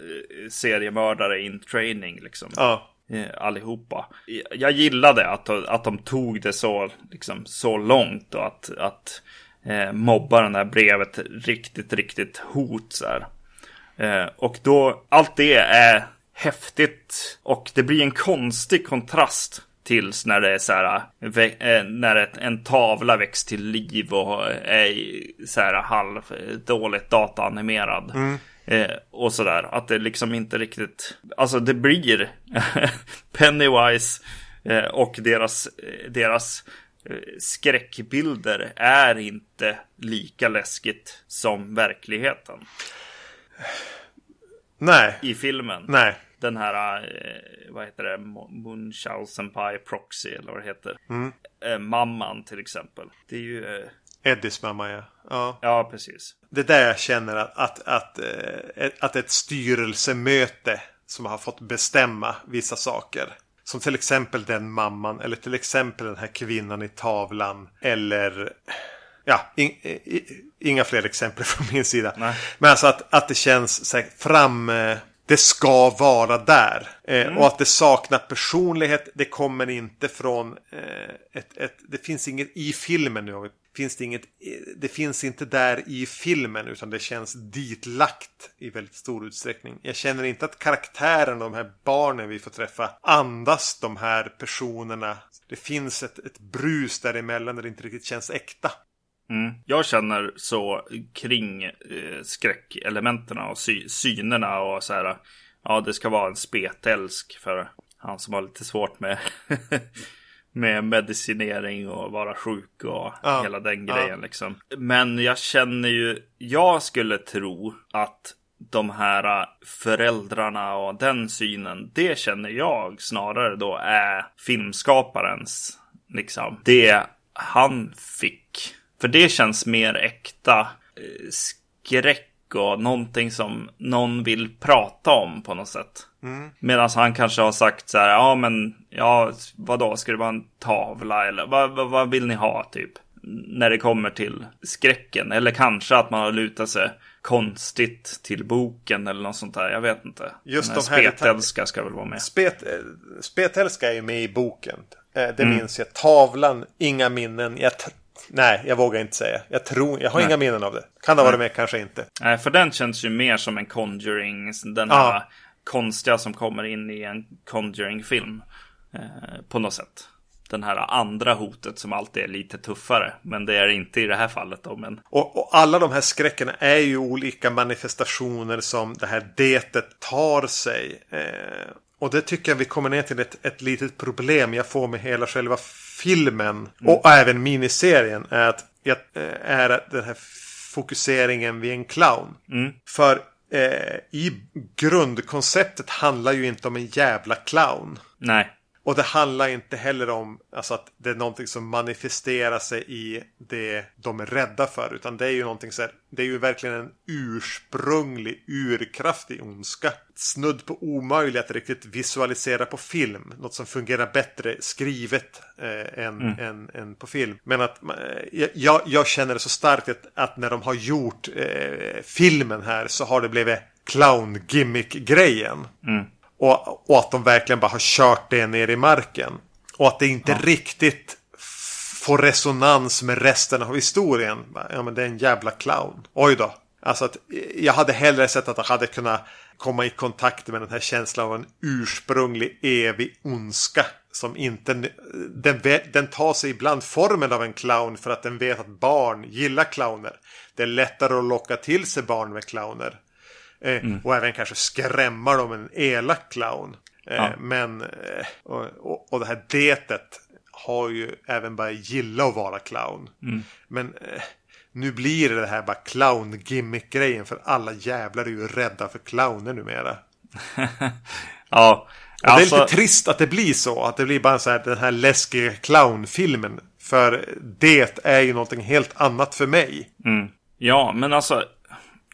seriemördare in training liksom. Ja, Eh, Allihopa. Jag gillade att, att de tog det så, liksom, så långt och att, att eh, mobbaren där blev ett riktigt, riktigt hot så här. Eh, och då, allt det är häftigt och det blir en konstig kontrast tills när det är så här, eh, när en tavla väcks till liv och är så här halv dåligt dataanimerad. Eh, och sådär, att det liksom inte riktigt, alltså det blir Pennywise eh, och deras, deras skräckbilder är inte lika läskigt som verkligheten nej, i filmen. nej. Den här, eh, vad heter det, Munchausen Pie Proxy eller vad det heter. Eh, mamman till exempel. Det är ju, eh, Eddies mamma ja. ja. ja precis. Det är där jag känner att, att, att, att ett styrelsemöte som har fått bestämma vissa saker. Som till exempel den mamman eller till exempel den här kvinnan i tavlan. Eller ja, in, i, inga fler exempel från min sida. Nej. Men alltså att, att det känns så här, fram... eh, Det ska vara där. Eh, Och att det saknar personlighet. Det kommer inte från eh, ett, ett... Det finns inget i filmen nu. Finns det, inget, det finns inte där i filmen utan det känns ditlagt i väldigt stor utsträckning. Jag känner inte att karaktären, de här barnen vi får träffa, andas de här personerna. Det finns ett, ett brus däremellan där det inte riktigt känns äkta. Mm. Jag känner så kring eh, skräckelementen och sy- synerna och så här. Ja, det ska vara en spetälsk för Han som har lite svårt med med medicinering och vara sjuk och ja, hela den grejen ja. liksom. Men jag känner ju, jag skulle tro att de här föräldrarna och den synen, det känner jag snarare då är filmskaparens, liksom, det han fick. För det känns mer äkta eh, skräck och någonting som någon vill prata om på något sätt. Mm. Medan han kanske har sagt så här, ja men, ja vadå, ska det vara en tavla eller vad, vad, vad vill ni ha typ? När det kommer till skräcken. Eller kanske att man har lutat sig konstigt till boken eller något sånt där. Jag vet inte. Just de här Spetälska ska väl vara med. Spet, Spetälska är ju med i boken. Eh, det mm. minns jag. Tavlan, inga minnen. Jag Nej, jag vågar inte säga. Jag tror, jag har Nej. inga minnen av det. Kan det ha varit med, kanske inte. Nej, för den känns ju mer som en Conjuring. Den här ja. konstiga som kommer in i en Conjuring-film. Eh, på något sätt. Den här andra hotet som alltid är lite tuffare. Men det är inte i det här fallet då. Men... Och, och alla de här skräckerna är ju olika manifestationer som det här detet tar sig. Eh, och det tycker jag vi kommer ner till ett, ett litet problem jag får med hela själva filmen mm. och även miniserien är att, är att den här fokuseringen vid en clown. Mm. För eh, i grundkonceptet handlar ju inte om en jävla clown. Nej. Och det handlar inte heller om alltså, att det är någonting som manifesterar sig i det de är rädda för. Utan det är ju någonting så här, Det är ju verkligen en ursprunglig, urkraftig ondska. Snudd på omöjligt att riktigt visualisera på film. Något som fungerar bättre skrivet eh, än, mm. än, än, på film. Men att eh, jag, jag känner det så starkt att, att när de har gjort eh, filmen här så har det blivit clown-gimmick-grejen. Mm. Och, och, att de verkligen bara har kört det ner i marken. Och att det inte ja. riktigt får resonans med resten av historien. Ja men det är en jävla clown. Oj då. Alltså att jag hade hellre sett att han hade kunnat komma i kontakt med den här känslan av en ursprunglig evig ondska. Som inte... Den, den tar sig ibland formen av en clown för att den vet att barn gillar clowner. Det är lättare att locka till sig barn med clowner. Eh, mm. Och även kanske skrämma dem med en elak clown. Eh, ja. Men, eh, och, och, och, det här detet har ju även börjat gilla att vara clown. Mm. Men nu blir det här bara clown-gimmick-grejen. För alla jävlar är ju rädda för clowner numera. ja. Och alltså... Det är lite alltså- trist att det blir så. Att det blir bara så här den här läskiga clownfilmen. För det är ju någonting helt annat för mig. Mm. Ja, men alltså.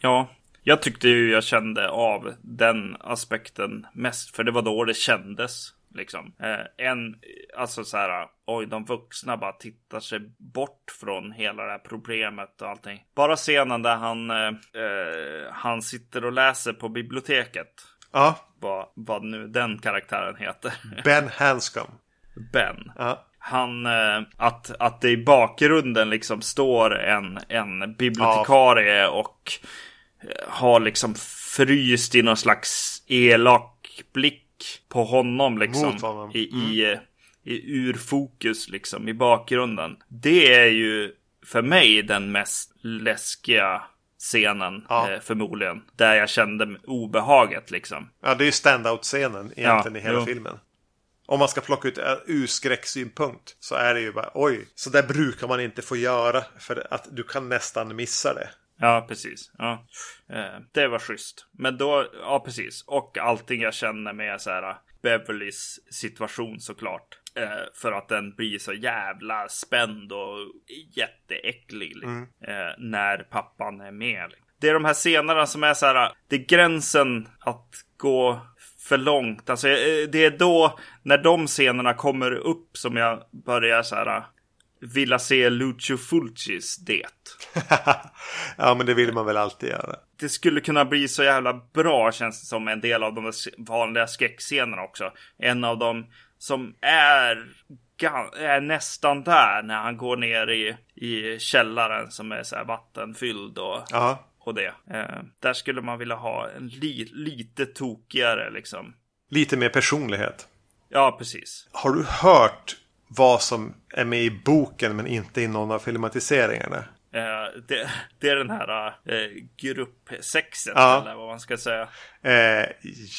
Ja, jag tyckte ju jag kände av den aspekten mest. För det var då det kändes. Liksom. Eh, en, alltså så här, oj, de vuxna bara tittar sig bort från hela det här problemet och allting. Bara scenen där han, eh, eh han sitter och läser på biblioteket. Ja. Vad, vad nu den karaktären heter. Ben Hanscom. Ben. Ja. Han, eh, att, att det i bakgrunden liksom står en, en bibliotekarie ja. och har liksom fryst i någon slags elak blick på honom liksom. Honom. I, mm. i, i urfokus liksom i bakgrunden. Det är ju för mig den mest läskiga scenen ja. eh, förmodligen. Där jag kände obehaget liksom. Ja, det är ju standout-scenen egentligen ja, i hela jo. filmen. Om man ska plocka ut ur skräcksynpunkt så är det ju bara oj, så där brukar man inte få göra för att du kan nästan missa det. Ja, precis. Ja. Eh, det var schysst. Men då, ja precis. Och allting jag känner med så här Beverlys situation såklart. Eh, för att den blir så jävla spänd och jätteäcklig. Mm. Eh, när pappan är med. Det är de här scenerna som är så här. Det är gränsen att gå för långt. Alltså det är då när de scenerna kommer upp som jag börjar så här vilja se Lucio Fulcis det. ja, men det vill man väl alltid göra. Det skulle kunna bli så jävla bra känns det som en del av de vanliga skräckscenerna också. En av dem som är, är nästan där när han går ner i, i källaren som är så här vattenfylld och, Aha. och det. Eh, där skulle man vilja ha en li, lite tokigare liksom. Lite mer personlighet. Ja, precis. Har du hört vad som är med i boken men inte i någon av filmatiseringarna. Eh, det, det, är den här eh, gruppsexet ja. eller vad man ska säga. Eh,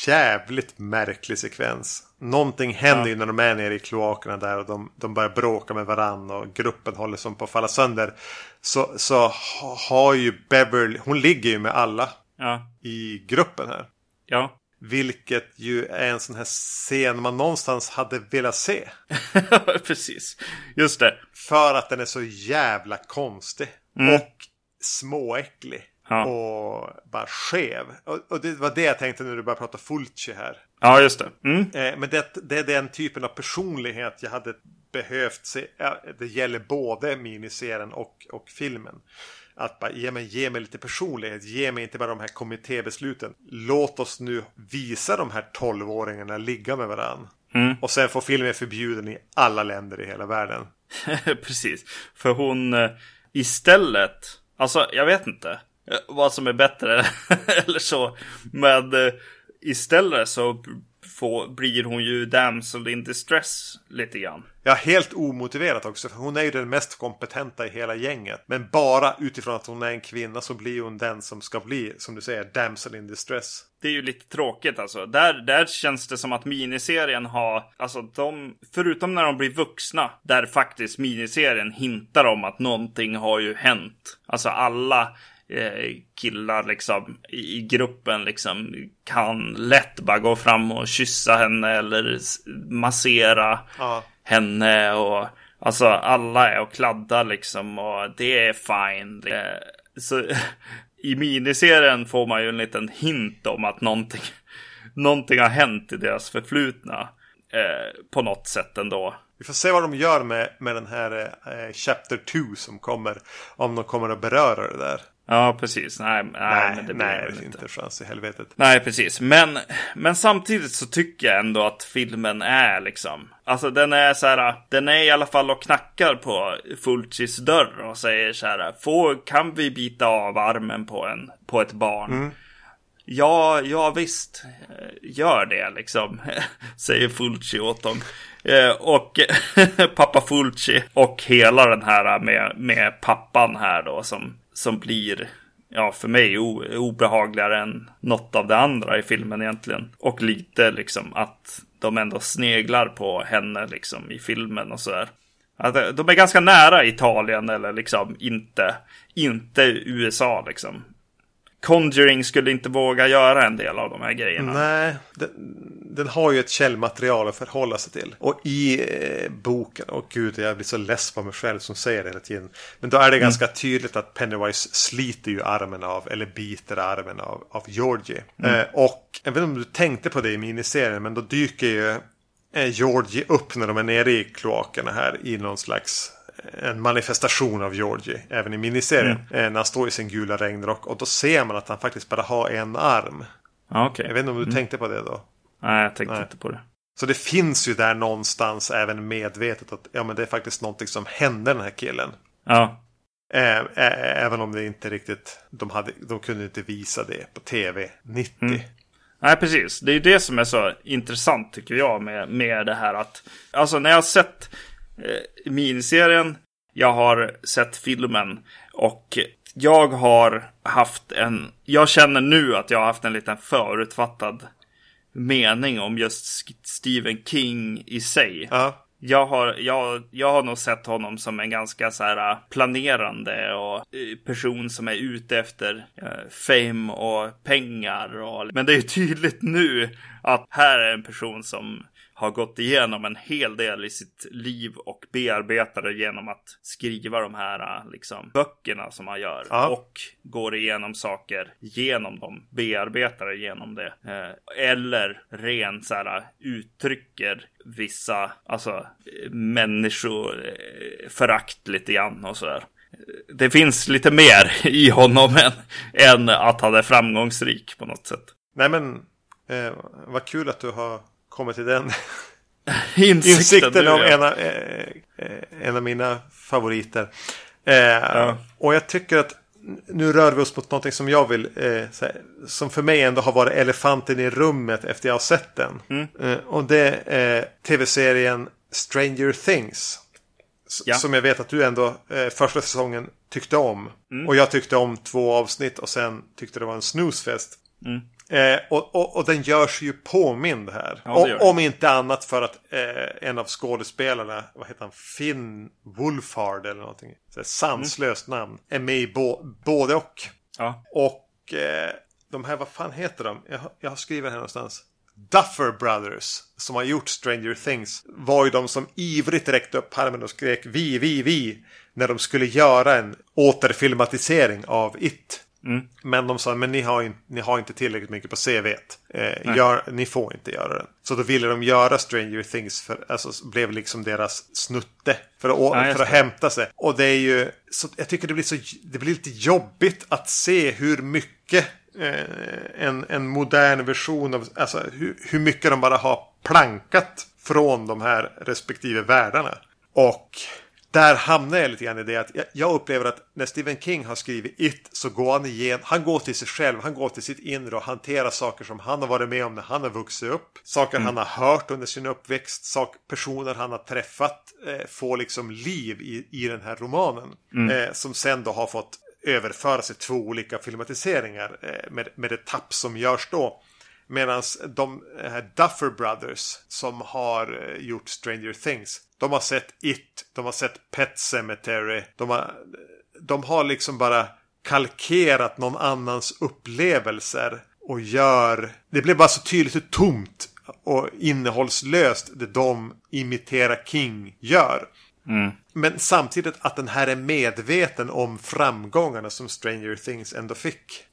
jävligt märklig sekvens. någonting händer ju när de är nere i kloakerna där och de, de börjar bråka med varandra och gruppen håller som på att falla sönder. Så, så har ju Beverly, hon ligger ju med alla Ja. i gruppen här. Ja. Vilket ju är en sån här scen man någonstans hade velat se. Precis. Just det. För att den är så jävla konstig. Och småäcklig. Ja. Och bara skev. Och, och det var det jag tänkte när du började prata Fulci här. Ja, just det. Mm. Eh, men det, det är den typen av personlighet jag hade behövt se. Det gäller både miniserien och, och filmen. Att bara ge mig, ge mig lite personlighet. Ge mig inte bara de här kommittébesluten. Låt oss nu visa de här tolvåringarna ligga med varandra. Mm. Och sen får filmen förbjuden i alla länder i hela världen. Precis. För hon eh, istället, alltså jag vet inte eh, vad som är bättre eller så. Men eh, istället så får, blir hon ju damsel in distress lite grann. Ja, helt omotiverat också. För hon är ju den mest kompetenta i hela gänget. Men bara utifrån att hon är en kvinna så blir hon den som ska bli, som du säger, damsel in distress. Det är ju lite tråkigt alltså. Där, där känns det som att miniserien har, alltså de, förutom när de blir vuxna, där faktiskt miniserien hintar om att någonting har ju hänt. Alltså alla killar liksom i, gruppen liksom kan lätt bara gå fram och kyssa henne eller massera Ja. henne och alltså alla är och kladdar liksom och det är fine. Eh, Så i miniserien får man ju en liten hint om att någonting, någonting har hänt i deras förflutna. Eh, på något sätt ändå. Vi får se vad de gör med, med den här eh, Chapter 2 som kommer. Om de kommer att beröra det där. Ja, precis. Nej, nej, Nej, men det blir nej, inte. inte chans i helvetet. Nej, precis. Men, men samtidigt så tycker jag ändå att filmen är liksom. Alltså den är så här. Den är i alla fall och knackar på Fulcis dörr och säger så här. Får, kan vi bita av armen på, en, på ett barn? Ja, ja visst. Gör det liksom. Säger Fulci åt dem. Eh, Och pappa Fulci och hela den här med, med pappan här då som, som blir ja, för mig o, obehagligare än något av det andra i filmen egentligen. Och lite liksom att de ändå sneglar på henne liksom i filmen och sådär. Att eh, de är ganska nära Italien eller liksom inte, inte USA liksom. Conjuring skulle inte våga göra en del av de här grejerna. Nej, den, den har ju ett källmaterial att förhålla sig till. Och i eh, boken, och gud jag blir så less på mig själv som säger det hela tiden. Men då är det ganska tydligt att Pennywise sliter ju armen av, eller biter armen av, av Georgie. Eh, och jag vet inte om du tänkte på det i miniserien, men då dyker ju eh, Georgie upp när de är nere i kloakerna här i någon slags en manifestation av Georgie, även i miniserien. Eh, när han står i sin gula regnrock och då ser man att han faktiskt bara har en arm. Okej. Jag vet inte om du tänkte på det då? Nej, jag tänkte Nej. inte på det. Så det finns ju där någonstans även medvetet att ja, men det är faktiskt någonting som hände den här killen. Ja, ä- även om det inte riktigt, de, hade, de kunde inte visa det på tv 90. Nej, precis. Det är ju det som är så intressant tycker jag med, med det här att... Alltså när jag har sett eh, miniserien, jag har sett filmen och jag har haft en... Jag känner nu att jag har haft en liten förutfattad mening om just Stephen King i sig. Ja. Jag har, jag, jag har nog sett honom som en ganska så här äh, planerande och eh, person som är ute efter eh, fame och pengar. Och, men det är tydligt nu att här är en person som har gått igenom en hel del i sitt liv och bearbetar det genom att skriva de här liksom, böckerna som han gör. Ja. Och går igenom saker genom dem, bearbetar det genom det. Eh, eller rent så här uttrycker vissa, alltså människoförakt lite grann och sådär. Det finns lite mer i honom än, än att han är framgångsrik på något sätt. Nej men, eh, vad kul att du har kommit till den Insikten, insikten nu, om ja. en av, eh, eh, en av mina favoriter. Eh, Och jag tycker att nu rör vi oss mot någonting som jag vill, eh, här, som för mig ändå har varit elefanten i rummet efter jag har sett den. Mm. Eh, och det är tv-serien Stranger Things. Ja. Som jag vet att du ändå eh, första säsongen tyckte om. Mm. Och jag tyckte om två avsnitt och sen tyckte det var en snoozefest. Eh, och, och, och den görs ju påmind här. Ja, om inte annat för att eh, en av skådespelarna, vad heter han, Finn Wolfhard eller någonting. Så sanslöst namn. Är med i bo, både och. Ja. Och eh, de här, vad fan heter de? Jag, jag har skrivit här någonstans. Duffer Brothers, som har gjort Stranger Things, var ju de som ivrigt räckte upp armen och skrek vi, vi, vi. När de skulle göra en återfilmatisering av It. Men de sa, men ni har, in, ni har inte tillräckligt mycket på CV. Eh, gör, ni får inte göra den. Så då ville de göra Stranger Things, för, alltså blev liksom deras snutte. För att, Ja, för att hämta sig. Och det är ju, så, jag tycker det blir så, det blir lite jobbigt att se hur mycket eh, en, en modern version av, alltså hur, hur mycket de bara har plankat från de här respektive världarna. Och där hamnar jag lite grann i det att jag, upplever att när Stephen King har skrivit It så går han igen, han går till sig själv, han går till sitt inre och hanterar saker som han har varit med om när han har vuxit upp. Saker han har hört under sin uppväxt, sak, personer han har träffat eh, får liksom liv i, i den här romanen. Eh, som sen då har fått överföras i två olika filmatiseringar eh, med, med det tapp som görs då. Medan de här Duffer Brothers som har eh, gjort Stranger Things. De har sett It, de har sett Pet Cemetery. De har, de har liksom bara kalkerat någon annans upplevelser. Och gör... Det blir bara så tydligt hur tomt och innehållslöst det de imiterar King gör. Men samtidigt att den här är medveten om framgångarna som Stranger Things ändå fick.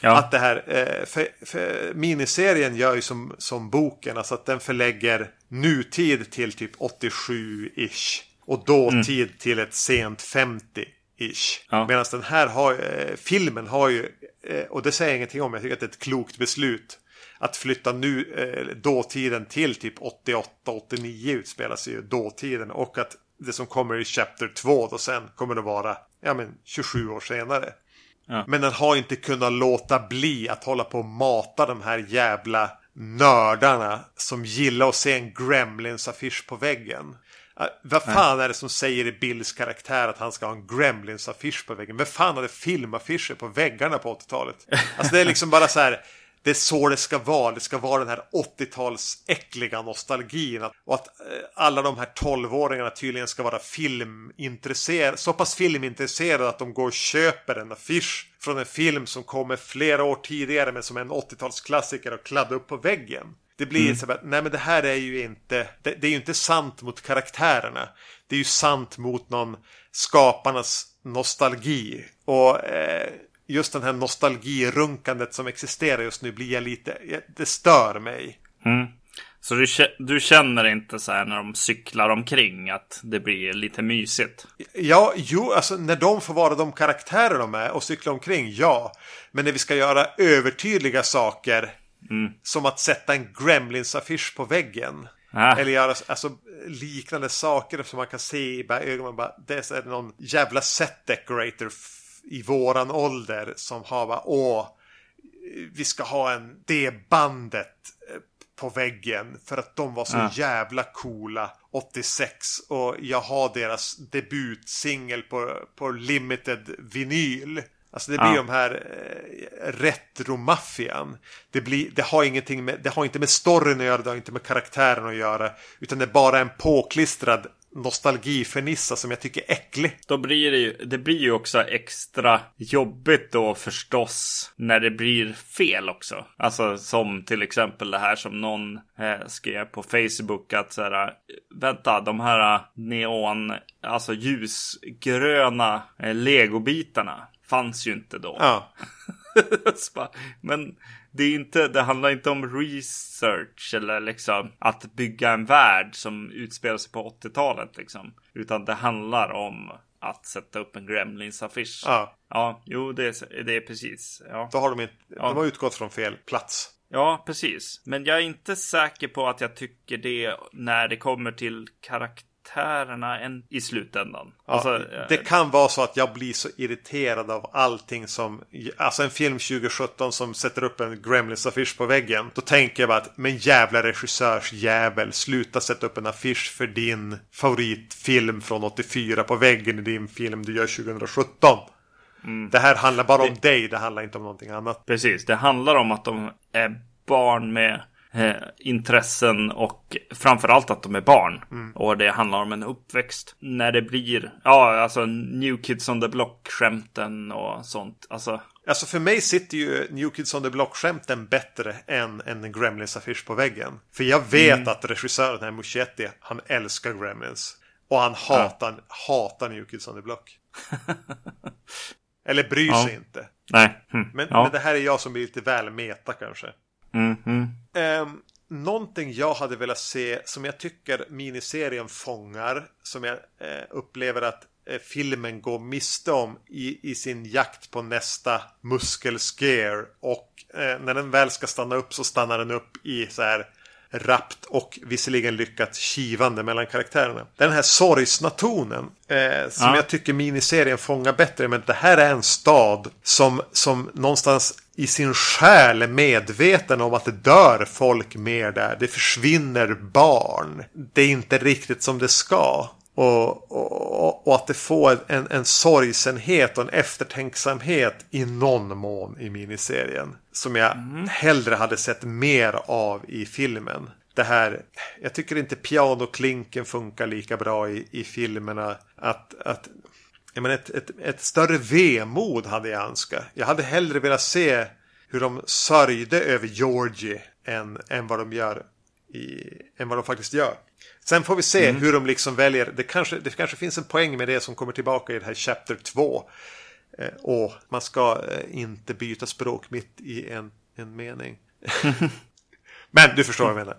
Ja. Att det här, eh, för, för miniserien gör ju som, som boken, alltså att den förlägger nutid till typ 87-ish. Och dåtid till ett sent 50-ish. Ja. Medan den här har, eh, filmen har ju, eh, och det säger jag ingenting om, jag tycker att det är ett klokt beslut. Att flytta nu eh, dåtiden till typ 88-89 utspelar sig ju dåtiden. Och att det som kommer i Chapter 2 då sen kommer att vara ja, men 27 år senare. Ja. Men den har inte kunnat låta bli att hålla på och mata de här jävla nördarna som gillar att se en Gremlins-affisch på väggen. Vad fan är det som säger i Bills karaktär att han ska ha en Gremlins-affisch på väggen? Vem fan hade filmaffischer på väggarna på 80-talet? Alltså det är liksom bara så här. Det är så det ska vara. Det ska vara den här 80-tals äckliga nostalgin. Och att eh, alla de här 12-åringarna tydligen ska vara filmintresserade. Så pass filmintresserade att de går och köper en affisch från en film som kommer flera år tidigare men som är en 80-talsklassiker och kladdar upp på väggen. Det blir så att, nej men det här är ju inte, det, det är ju inte sant mot karaktärerna. Det är ju sant mot någon skaparnas nostalgi. Och eh, just den här nostalgirunkandet som existerar just nu blir jag lite, det stör mig. Så du, du känner inte så här när de cyklar omkring att det blir lite mysigt? Ja, jo, alltså när de får vara de karaktärer de är och cykla omkring, ja. Men när vi ska göra övertydliga saker, som att sätta en Gremlins-affisch på väggen. Ah. Eller göra alltså, liknande saker som man kan se i ögonen. Bara, det är någon jävla set decorator i våran ålder som har bara, åh, vi ska ha en det bandet eh, på väggen för att de var så Ja. jävla coola 86 och jag har deras debutsingel på, på limited vinyl. Alltså det blir Ja. de här eh, retromaffian. Det, blir, det, har ingenting med, det har inte med storyn att göra, det har inte med karaktären att göra. Utan det är bara en påklistrad nostalgifernissa som jag tycker är äcklig. Då blir det ju, det blir ju också extra jobbigt då förstås när det blir fel också. Alltså som till exempel det här som någon eh, skrev på Facebook att så här, vänta, de här neon, alltså ljusgröna eh, legobitarna fanns ju inte då. Ja. Bara, Men det, är inte, det handlar inte om research eller liksom att bygga en värld som utspelar sig på 80-talet. Liksom. Utan det handlar om att sätta upp en Gremlins-affisch. Ja. ja, jo, det är, det är precis. Ja. Då har de inte, Ja. de har utgått från fel plats. ja, precis. Men jag är inte säker på att jag tycker det när det kommer till karaktärerna än i slutändan. Ja, Alltså, eh, det kan vara så att jag blir så irriterad av allting som... Alltså en film 2017 som sätter upp en Gremlins-affisch på väggen. Då tänker jag bara att men jävla regissörsjävel, sluta sätta upp en affisch för din favoritfilm från 84 på väggen i din film du gör 2017. Det här handlar bara om dig, det handlar inte om någonting annat. Precis, det handlar om att de är barn med eh, intressen och framförallt att de är barn. Och det handlar om en uppväxt. När det blir, ja, alltså New Kids on the Block-skämten och sånt. Alltså, Alltså för mig sitter ju New Kids on the Block-skämten bättre än en Gremlins-affisch på väggen. För jag vet att regissören här, Muschietti, han älskar Gremlins. Och han hatar, hatar New Kids on the Block. Eller bryr Ja. sig inte. nej. Hm. Men, ja. men det här är jag som blir lite väl meta kanske. Mm, mm. Um, någonting jag hade velat se som jag tycker miniserien fångar. Som jag eh, upplever att eh, filmen går miste om i, i sin jakt på nästa muskelscare. Och eh, när den väl ska stanna upp så stannar den upp i så här rappt och visserligen lyckat kivande mellan karaktärerna. Den här sorgsna tonen eh, som Ja. jag tycker miniserien fångar bättre. Men det här är en stad som, som någonstans i sin själ är medveten om att det dör folk mer där. Det försvinner barn. Det är inte riktigt som det ska. Och, och, och att det får en, en sorgsenhet och en eftertänksamhet i någon mån i miniserien. Som jag hellre hade sett mer av i filmen. Det här, jag tycker inte pianoklinken funkar lika bra i, i filmerna. Att, att jag menar, ett, ett, ett större vemod hade jag önskat. Jag hade hellre velat se hur de sörjde över Georgie än, än vad de gör i, än vad de faktiskt gör. Sen får vi se hur de liksom väljer. Det kanske, det kanske finns en poäng med det som kommer tillbaka i det här Chapter 2. Eh, och man ska eh, inte byta språk mitt i en, en mening. Men du förstår vad jag menar.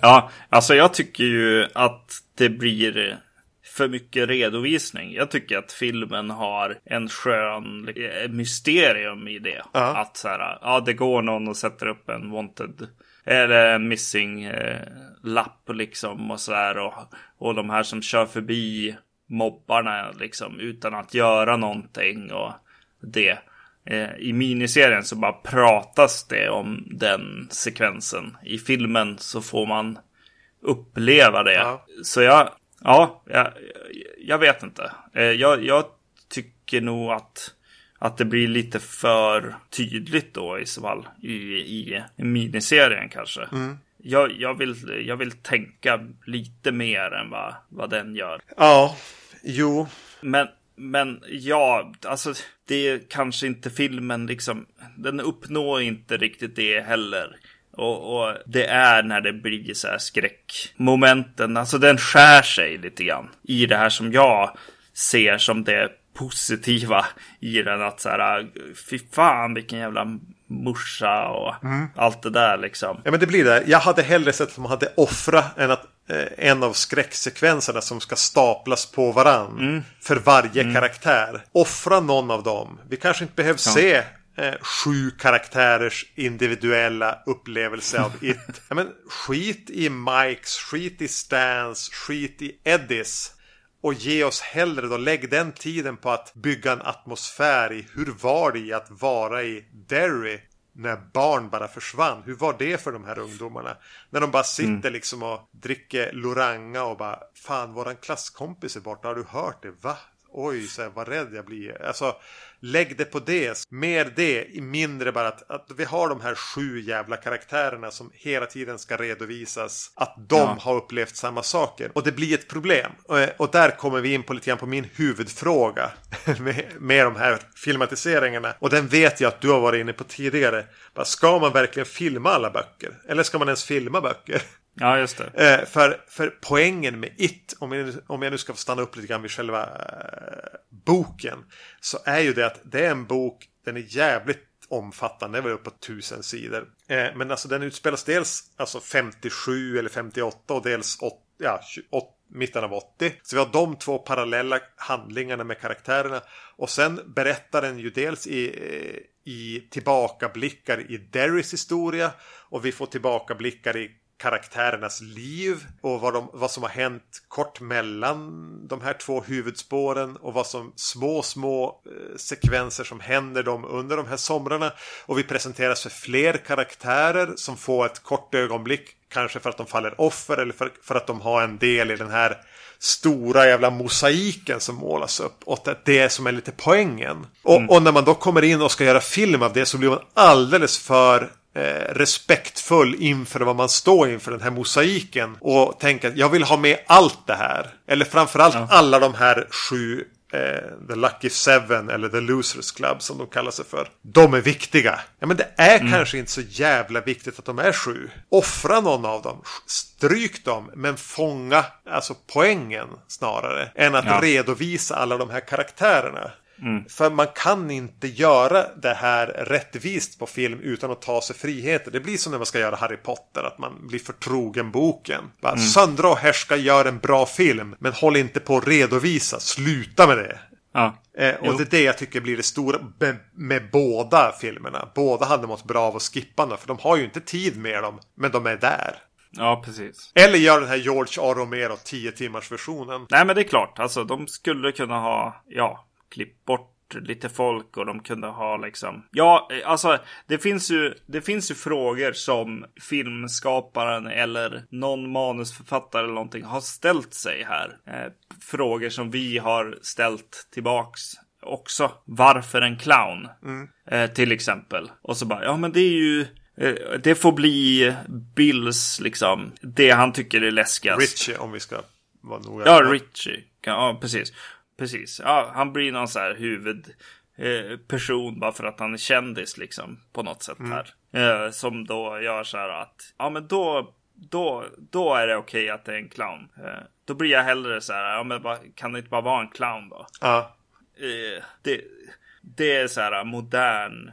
Ja, alltså jag tycker ju att det blir för mycket redovisning. Jag tycker att filmen har en skön eh, mysterium i det. Ja. Att så här, ja det går någon och sätter upp en wanted eller en missing eh, lapp liksom och så här och, och de här som kör förbi mobbarna liksom utan att göra någonting och det. Eh, I miniserien så bara pratas det om den sekvensen. I filmen så får man uppleva det. Ja. Så jag, ja, jag, jag vet inte. Eh, Jag, jag tycker nog att, att det blir lite för tydligt då i så fall i, i miniserien kanske. Jag, jag, vill, jag vill tänka lite mer än vad, vad den gör. Ja, jo. Men, men ja, alltså det är kanske inte filmen liksom. Den uppnår inte riktigt det heller. Och, och det är när det blir så här skräckmomenten. Alltså den skär sig lite grann i det här som jag ser som det positiva i den. Att så här, fy fan vilken jävla morsa och allt det där liksom. Ja men det blir det. Jag hade hellre sett att de hade offrat än att eh, en av skräcksekvenserna som ska staplas på varann. För varje karaktär. Offra någon av dem. Vi kanske inte behöver se eh, sju karaktärers individuella upplevelse av It. ja, men skit i Mikes, skit i Stans, skit i Eddies. Och ge oss hellre då, lägg den tiden på att bygga en atmosfär i hur var det i att vara i Derry när barn bara försvann. Hur var det för de här ungdomarna? När de bara sitter liksom och dricker Loranga och bara Fan, våran klasskompis är borta. Har du hört det? Va? Oj, så här, vad rädd jag blir. Alltså, lägg det på det. Mer det, mindre bara att, att vi har de här sju jävla karaktärerna som hela tiden ska redovisas. Att de Ja. har upplevt samma saker. Och det blir ett problem. Och, och där kommer vi in på lite grann på min huvudfråga. Med, med de här filmatiseringarna. Och den vet jag att du har varit inne på tidigare. Bara, ska man verkligen filma alla böcker? Eller ska man ens filma böcker? Ja, just det. Eh, för, för poängen med It, om jag, nu- om jag nu ska få stanna upp lite grann vid själva eh, boken. Så är ju det att det är en bok, den är jävligt omfattande, det var uppe uppåt tusen sidor. Eh, men alltså den utspelas dels alltså 57 eller 58 och dels 8, ja, 28, mitten av 80. Så vi har de två parallella handlingarna med karaktärerna. Och sen berättar den ju dels i, i tillbakablickar i Derrys historia. Och vi får tillbakablickar i karaktärernas liv och vad, de, vad som har hänt kort mellan de här två huvudspåren och vad som små, små eh, sekvenser som händer dem under de här somrarna. Och vi presenteras för fler karaktärer som får ett kort ögonblick Kanske för att de faller offer eller för, för att de har en del i den här stora jävla mosaiken som målas upp. Och det är som är lite poängen. Och, mm. och när man då kommer in och ska göra film av det så blir man alldeles för eh, respektfull inför vad man står inför den här mosaiken. Och tänker att jag vill ha med allt det här. Eller framförallt ja. alla de här sju eh, The Lucky Seven eller The Losers Club som de kallar sig för. De är viktiga. Ja men det är mm. kanske inte så jävla viktigt att de är sju. Offra någon av dem. Stryk dem. Men fånga alltså poängen snarare. Än att ja. redovisa alla de här karaktärerna. Mm. För man kan inte göra det här rättvist på film utan att ta sig friheter. Det blir som när man ska göra Harry Potter, att man blir förtrogen boken. Bara, mm. Söndra och härska gör en bra film, men håll inte på att redovisa. Sluta med det. Ja. Eh, och jo. det är det jag tycker blir det stora med, med, båda filmerna. Båda hade mått bra av att skippa dem, för de har ju inte tid med dem, men de är där. Ja, precis. Eller gör den här George A. Romero 10 timmars versionen. Nej, men det är klart. Alltså, de skulle kunna ha, ja, klippt bort lite folk och de kunde ha liksom. Ja, alltså det finns ju. Det finns ju frågor som filmskaparen eller någon manusförfattare eller någonting har ställt sig här. Eh, frågor som vi har ställt tillbaks också. Varför en clown? Mm. Eh, till exempel. Och så bara, ja men det är ju eh, det får bli Bills liksom. Det han tycker är läskigast. Richie om vi ska vara noga. Ja, Richie. Ja, precis. Precis. Ja, han blir någon så här huvudperson eh, bara för att han är kändis liksom på något sätt mm. här. Eh, som då gör så här att ja, men då då, då är det okej okay att det är en clown. Eh, då blir jag hellre så här, ja men bara, kan det inte bara vara en clown då? Ja. Det, det är så här modern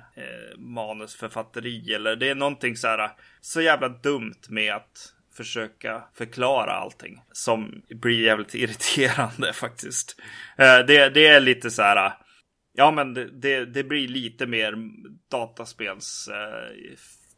manusförfatteri eller det är någonting så här så jävla dumt med att försöka förklara allting. Som blir jävligt irriterande faktiskt. Eh, det, det är lite så här. Ja, men det, det, blir lite mer dataspels eh,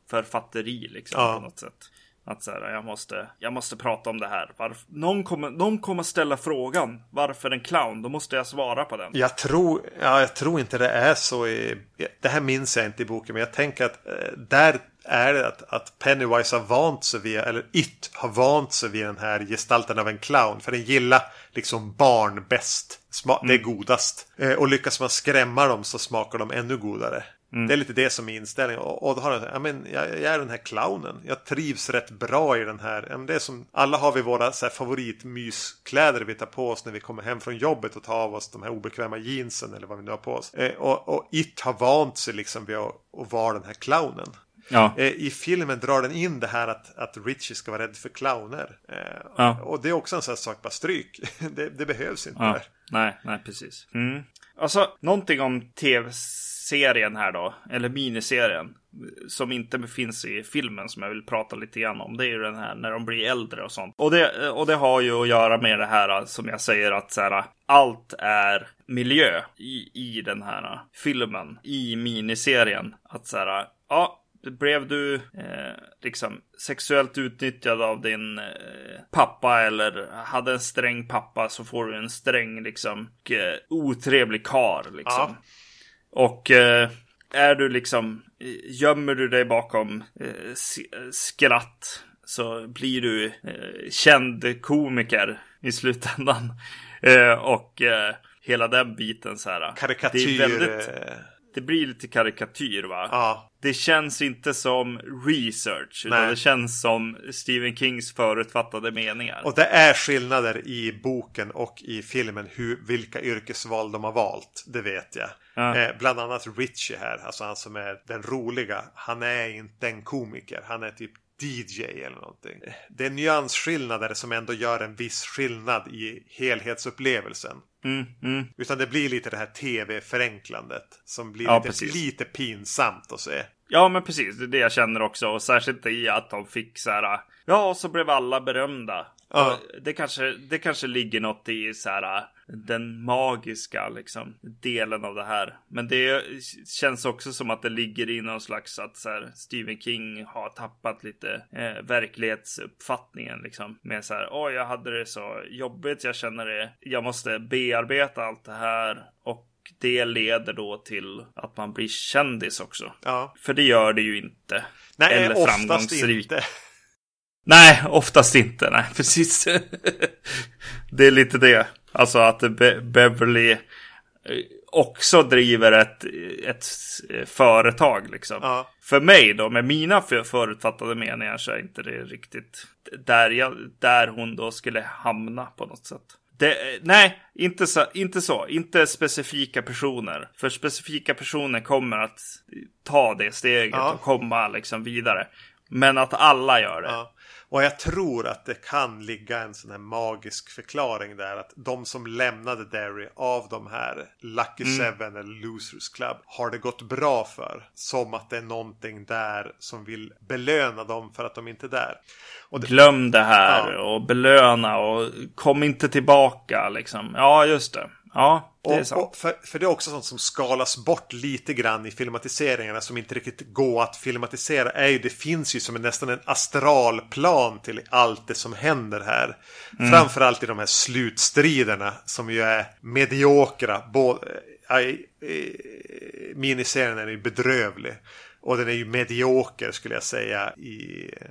författeri liksom ja. på något sätt. Att så här, jag måste, jag måste prata om det här. Varför, någon, kommer, någon kommer ställa frågan varför en clown. Då måste jag svara på den. Jag tror, ja, jag tror inte det är så i... Det här minns jag inte i boken, men jag tänker att eh, där är det att, att Pennywise har vant sig vid, eller It har vant sig vid den här gestalten av en clown. För den gillar liksom barn bäst. Sma- mm. Det är godast. Eh, och lyckas man skrämma dem så smakar de ännu godare. Mm. Det är lite det som är inställningen. Och, och då har jag, ja, men jag, jag, är den här clownen. Jag trivs rätt bra i den här. Ja, det är som, alla har vi våra så här, favoritmyskläder vi tar på oss när vi kommer hem från jobbet och tar av oss de här obekväma jeansen eller vad vi nu har på oss. Eh, och, och It har vant sig liksom vid att, att vara den här clownen. Ja. Eh, I filmen drar den in det här att, att Richie ska vara rädd för clowner. Eh, ja. Och det är också en sån här sak, bara stryk. det, det behövs inte. Ja. Nej, nej, precis. Mm. Alltså, någonting om tv-serien här då, eller miniserien, som inte finns i filmen som jag vill prata lite grann om. Det är ju den här när de blir äldre och sånt. Och det, och det har ju att göra med det här som jag säger att så här, allt är miljö i, i den här filmen, i miniserien. Att så här, ja, blev du eh, liksom sexuellt utnyttjad av din eh, pappa eller hade en sträng pappa så får du en sträng liksom eh, otrevlig kar liksom. Ja. Och eh, är du liksom gömmer du dig bakom eh, skratt så blir du känd komiker i slutändan. och hela den biten så här. Karikatyr. Det är väldigt, det blir lite karikatyr va? Ja. Det känns inte som research. Utan Nej. det känns som Stephen Kings förutfattade meningar. Och det är skillnader i boken och i filmen. Hur, vilka yrkesval de har valt. Det vet jag. Ja. Eh, bland annat Richie här. Alltså han som är den roliga. Han är inte en komiker. Han är typ DJ eller någonting. Det är nyansskillnader som ändå gör en viss skillnad i helhetsupplevelsen. Mm, mm. Utan det blir lite det här tv-förenklandet. Som blir ja, lite, lite pinsamt att se. Ja men precis, det är det jag känner också. Och särskilt i att de fick så här. Ja, så blev alla berömda. Ja. Det, kanske, det kanske ligger något i så här den magiska liksom, delen av det här. Men det känns också som att det ligger i någon slags att så här, Stephen King har tappat lite eh, verklighetsuppfattningen liksom. Med så här, oj, jag hade det så jobbigt. Jag känner det. Jag måste bearbeta allt det här och det leder då till att man blir kändis också. Ja. För det gör det ju inte. Nej, Eller oftast inte. Nej, oftast inte. Nej, precis. det är lite det. Alltså att Be Beverly eh, också driver ett, ett företag liksom. Ja. För mig då, med mina förutfattade meningar så är inte det riktigt där, jag, där hon då skulle hamna på något sätt. Det, nej, inte så, inte så. Inte specifika personer. För specifika personer kommer att ta det steget Ja. och komma liksom vidare. Men att alla gör det. Ja. Och jag tror att det kan ligga en sån här magisk förklaring där. Att de som lämnade Derry av de här Lucky Mm. Seven eller Losers Club har det gått bra för. Som att det är någonting där som vill belöna dem för att de inte är där. Och det, Glöm det här Ja. och belöna och kom inte tillbaka liksom. Ja, just det. Ja, det och, för, för det är också sånt som skalas bort lite grann i filmatiseringarna som inte riktigt går att filmatisera. Är ju, det finns ju som en, nästan en astralplan till allt det som händer här. Framförallt i de här slutstriderna som ju är mediokra. Både, äh, äh, miniserien är ju bedrövlig. Och den är ju medioker skulle jag säga i, eh,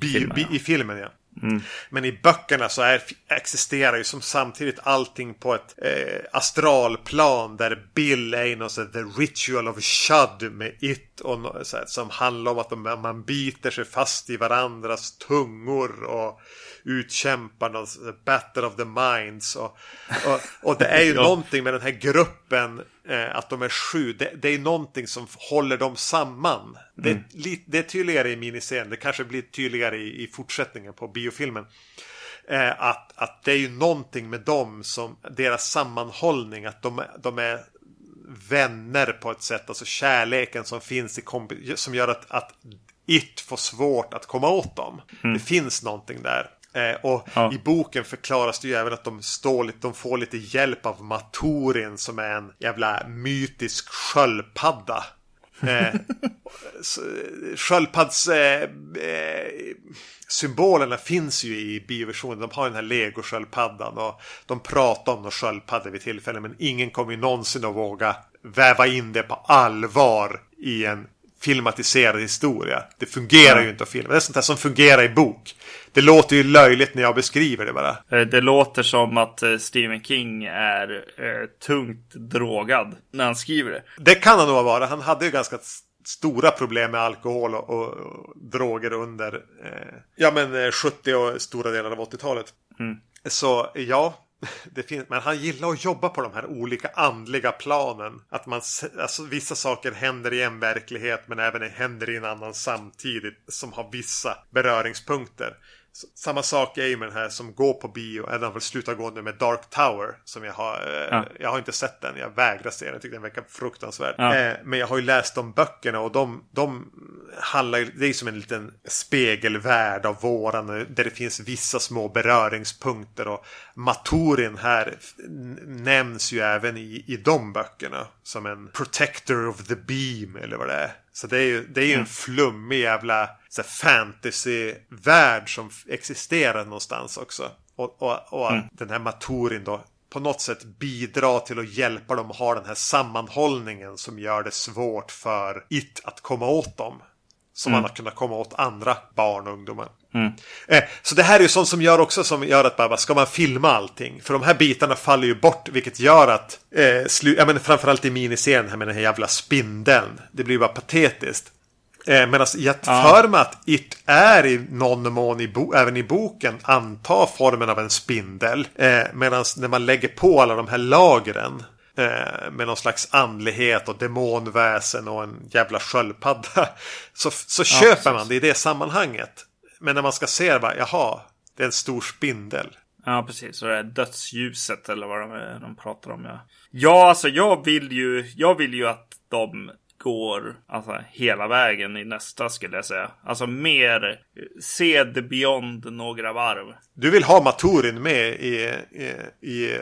bi, Filmen, bi, ja. i filmen. Ja. Mm. Men i böckerna så är, existerar ju som samtidigt allting på ett eh, astralplan där Bill är i någon The Ritual of Shud med It och så här, som handlar om att de, man biter sig fast i varandras tungor och utkämpar någon Battle of the Minds. Och, och, och det är ju Ja. någonting med den här gruppen eh, att de är sju. Det, det är någonting som håller dem samman. Det, är li- det är tydligare i miniserien. Det kanske blir tydligare i, i fortsättningen på biofilmen. Eh, att, att det är ju någonting med dem som deras sammanhållning. Att de, de är vänner på ett sätt. Alltså kärleken som finns i kombi- som gör att, att It får svårt att komma åt dem. Det finns någonting där. Eh, och Ja. i boken förklaras det ju även att de, står lite, de får lite hjälp av Maturin som är en jävla mytisk sköldpadda. Eh, s- Sköldpadds eh, eh, finns ju i bioversionen. De har den här legosköldpaddan och de pratar om några sköldpaddor vid tillfällen. Men ingen kommer ju någonsin att våga väva in det på allvar i en filmatiserad historia. Det fungerar ju inte att filma. Det är sånt här som fungerar i bok. Det låter ju löjligt när jag beskriver det bara. Eh, Det låter som att eh, Stephen King är eh, tungt drogad när han skriver det. Det kan han nog vara. Han hade ju ganska stora problem med alkohol och, och, och droger under eh, ja, men, eh, 70 och stora delar av 80-talet. Så ja, det finns, men han gillar att jobba på de här olika andliga planen. Att man, alltså, vissa saker händer i en verklighet men även händer i en annan samtidigt som har vissa beröringspunkter. Samma sak är ju med den här som går på bio, eller har slutat gå nu med Dark Tower. Som jag har, eh, Ja. jag har inte sett den, jag vägrar se den, jag tyckte den verkar fruktansvärd. Ja. Eh, men jag har ju läst de böckerna och de, de handlar ju, det är ju som en liten spegelvärld av våran där det finns vissa små beröringspunkter och Maturin här nämns ju även i, i de böckerna som en protector of the beam eller vad det är. Så det är ju, det är ju en flummig jävla fantasyvärld som existerar någonstans också. Och, och, och den här Maturin då på något sätt bidrar till att hjälpa dem att ha den här sammanhållningen som gör det svårt för It att komma åt dem. Som man har kunnat komma åt andra barn och ungdomar. Eh, så det här är ju sånt som gör också som gör att bara, ska man filma allting? För de här bitarna faller ju bort vilket gör att eh, slu- ja, men framförallt i miniserien här med den här jävla spindeln. Det blir bara patetiskt. Eh, Medan jag för mig att It är i någon mån i även i boken antar formen av en spindel. Eh, Medan när man lägger på alla de här lagren eh, med någon slags andlighet och demonväsen och en jävla sköldpadda. Så, så köper precis. man det i det sammanhanget. Men när man ska se det bara, jaha, det är en stor spindel. Ja, precis. Och det är dödsljuset eller vad de, de pratar om. Ja. ja, alltså jag vill ju, jag vill ju att de går alltså, hela vägen i nästa skulle jag säga. Alltså mer se the beyond några varv. Du vill ha Maturin med i, i, i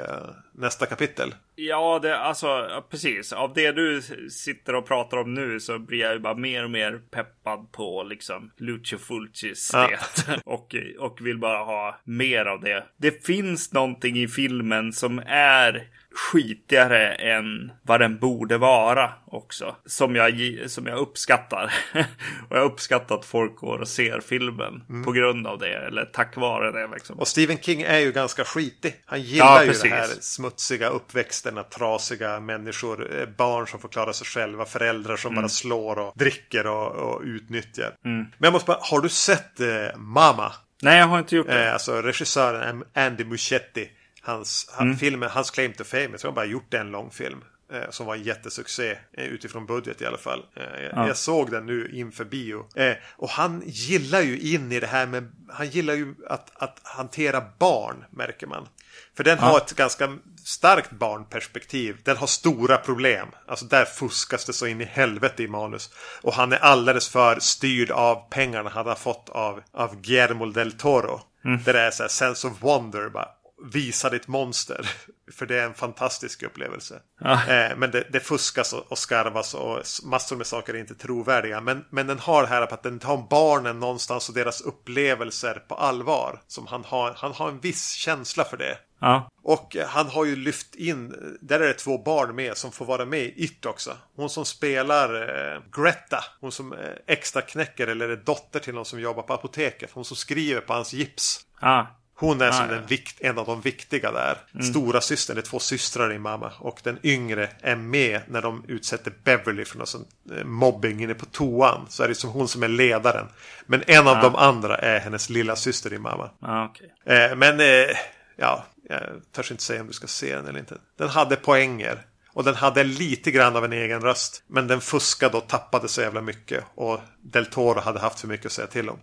nästa kapitel. Ja, det, alltså precis. Av det du sitter och pratar om nu så blir jag ju bara mer och mer peppad på liksom Lucio Fulcis Ja. det. och, och vill bara ha mer av det. Det finns någonting i filmen som är skitigare än vad den borde vara också. Som jag, som jag uppskattar. och jag uppskattar att folk går och ser filmen mm. på grund av det. Eller tack vare det. Liksom. Och Stephen King är ju ganska skitig. Han gillar ja, ju det här smutsiga uppväxterna, trasiga människor, eh, barn som får klara sig själva, föräldrar som mm. bara slår och dricker och, och utnyttjar. Mm. Men jag måste bara, har du sett eh, Mama? Nej, jag har inte gjort det. Eh, alltså regissören Andy Muschietti. Hans, mm. filmen, hans claim to fame, jag tror han bara gjort en lång film. Eh, som var en jättesuccé eh, utifrån budget i alla fall. Eh, ja. Jag såg den nu inför bio. Eh, och han gillar ju in i det här med, han gillar ju att, att hantera barn märker man. För den ja. har ett ganska starkt barnperspektiv. Den har stora problem. Alltså där fuskas det så in i helvete i manus. Och han är alldeles för styrd av pengarna han har fått av, av Guillermo del Toro. Mm. Där det är så här sense of wonder. Bara, visa ditt monster. För det är en fantastisk upplevelse. Ah. Eh, men det, det, fuskas och, och skarvas och massor med saker är inte trovärdiga. Men, men den har det här att den tar barnen någonstans och deras upplevelser på allvar. Som han har, han har en viss känsla för det. Ah. Och han har ju lyft in, där är det två barn med som får vara med i It också. Hon som spelar eh, Greta, hon som eh, extra knäcker eller är dotter till någon som jobbar på apoteket. Hon som skriver på hans gips. Ah. Hon är ah, som ja. den vikt, en av de viktiga där. Mm. Stora systern, det är två systrar i mamma. Och den yngre är med när de utsätter Beverly för någon sån eh, mobbing inne på toan. Så är det som hon som är ledaren. Men en av ah. de andra är hennes lilla syster i mamma. Ah, okay. eh, men eh, ja, jag törs inte säga om du ska se den eller inte. Den hade poänger. Och den hade lite grann av en egen röst. Men den fuskade och tappade så jävla mycket. Och Del Toro hade haft för mycket att säga till om.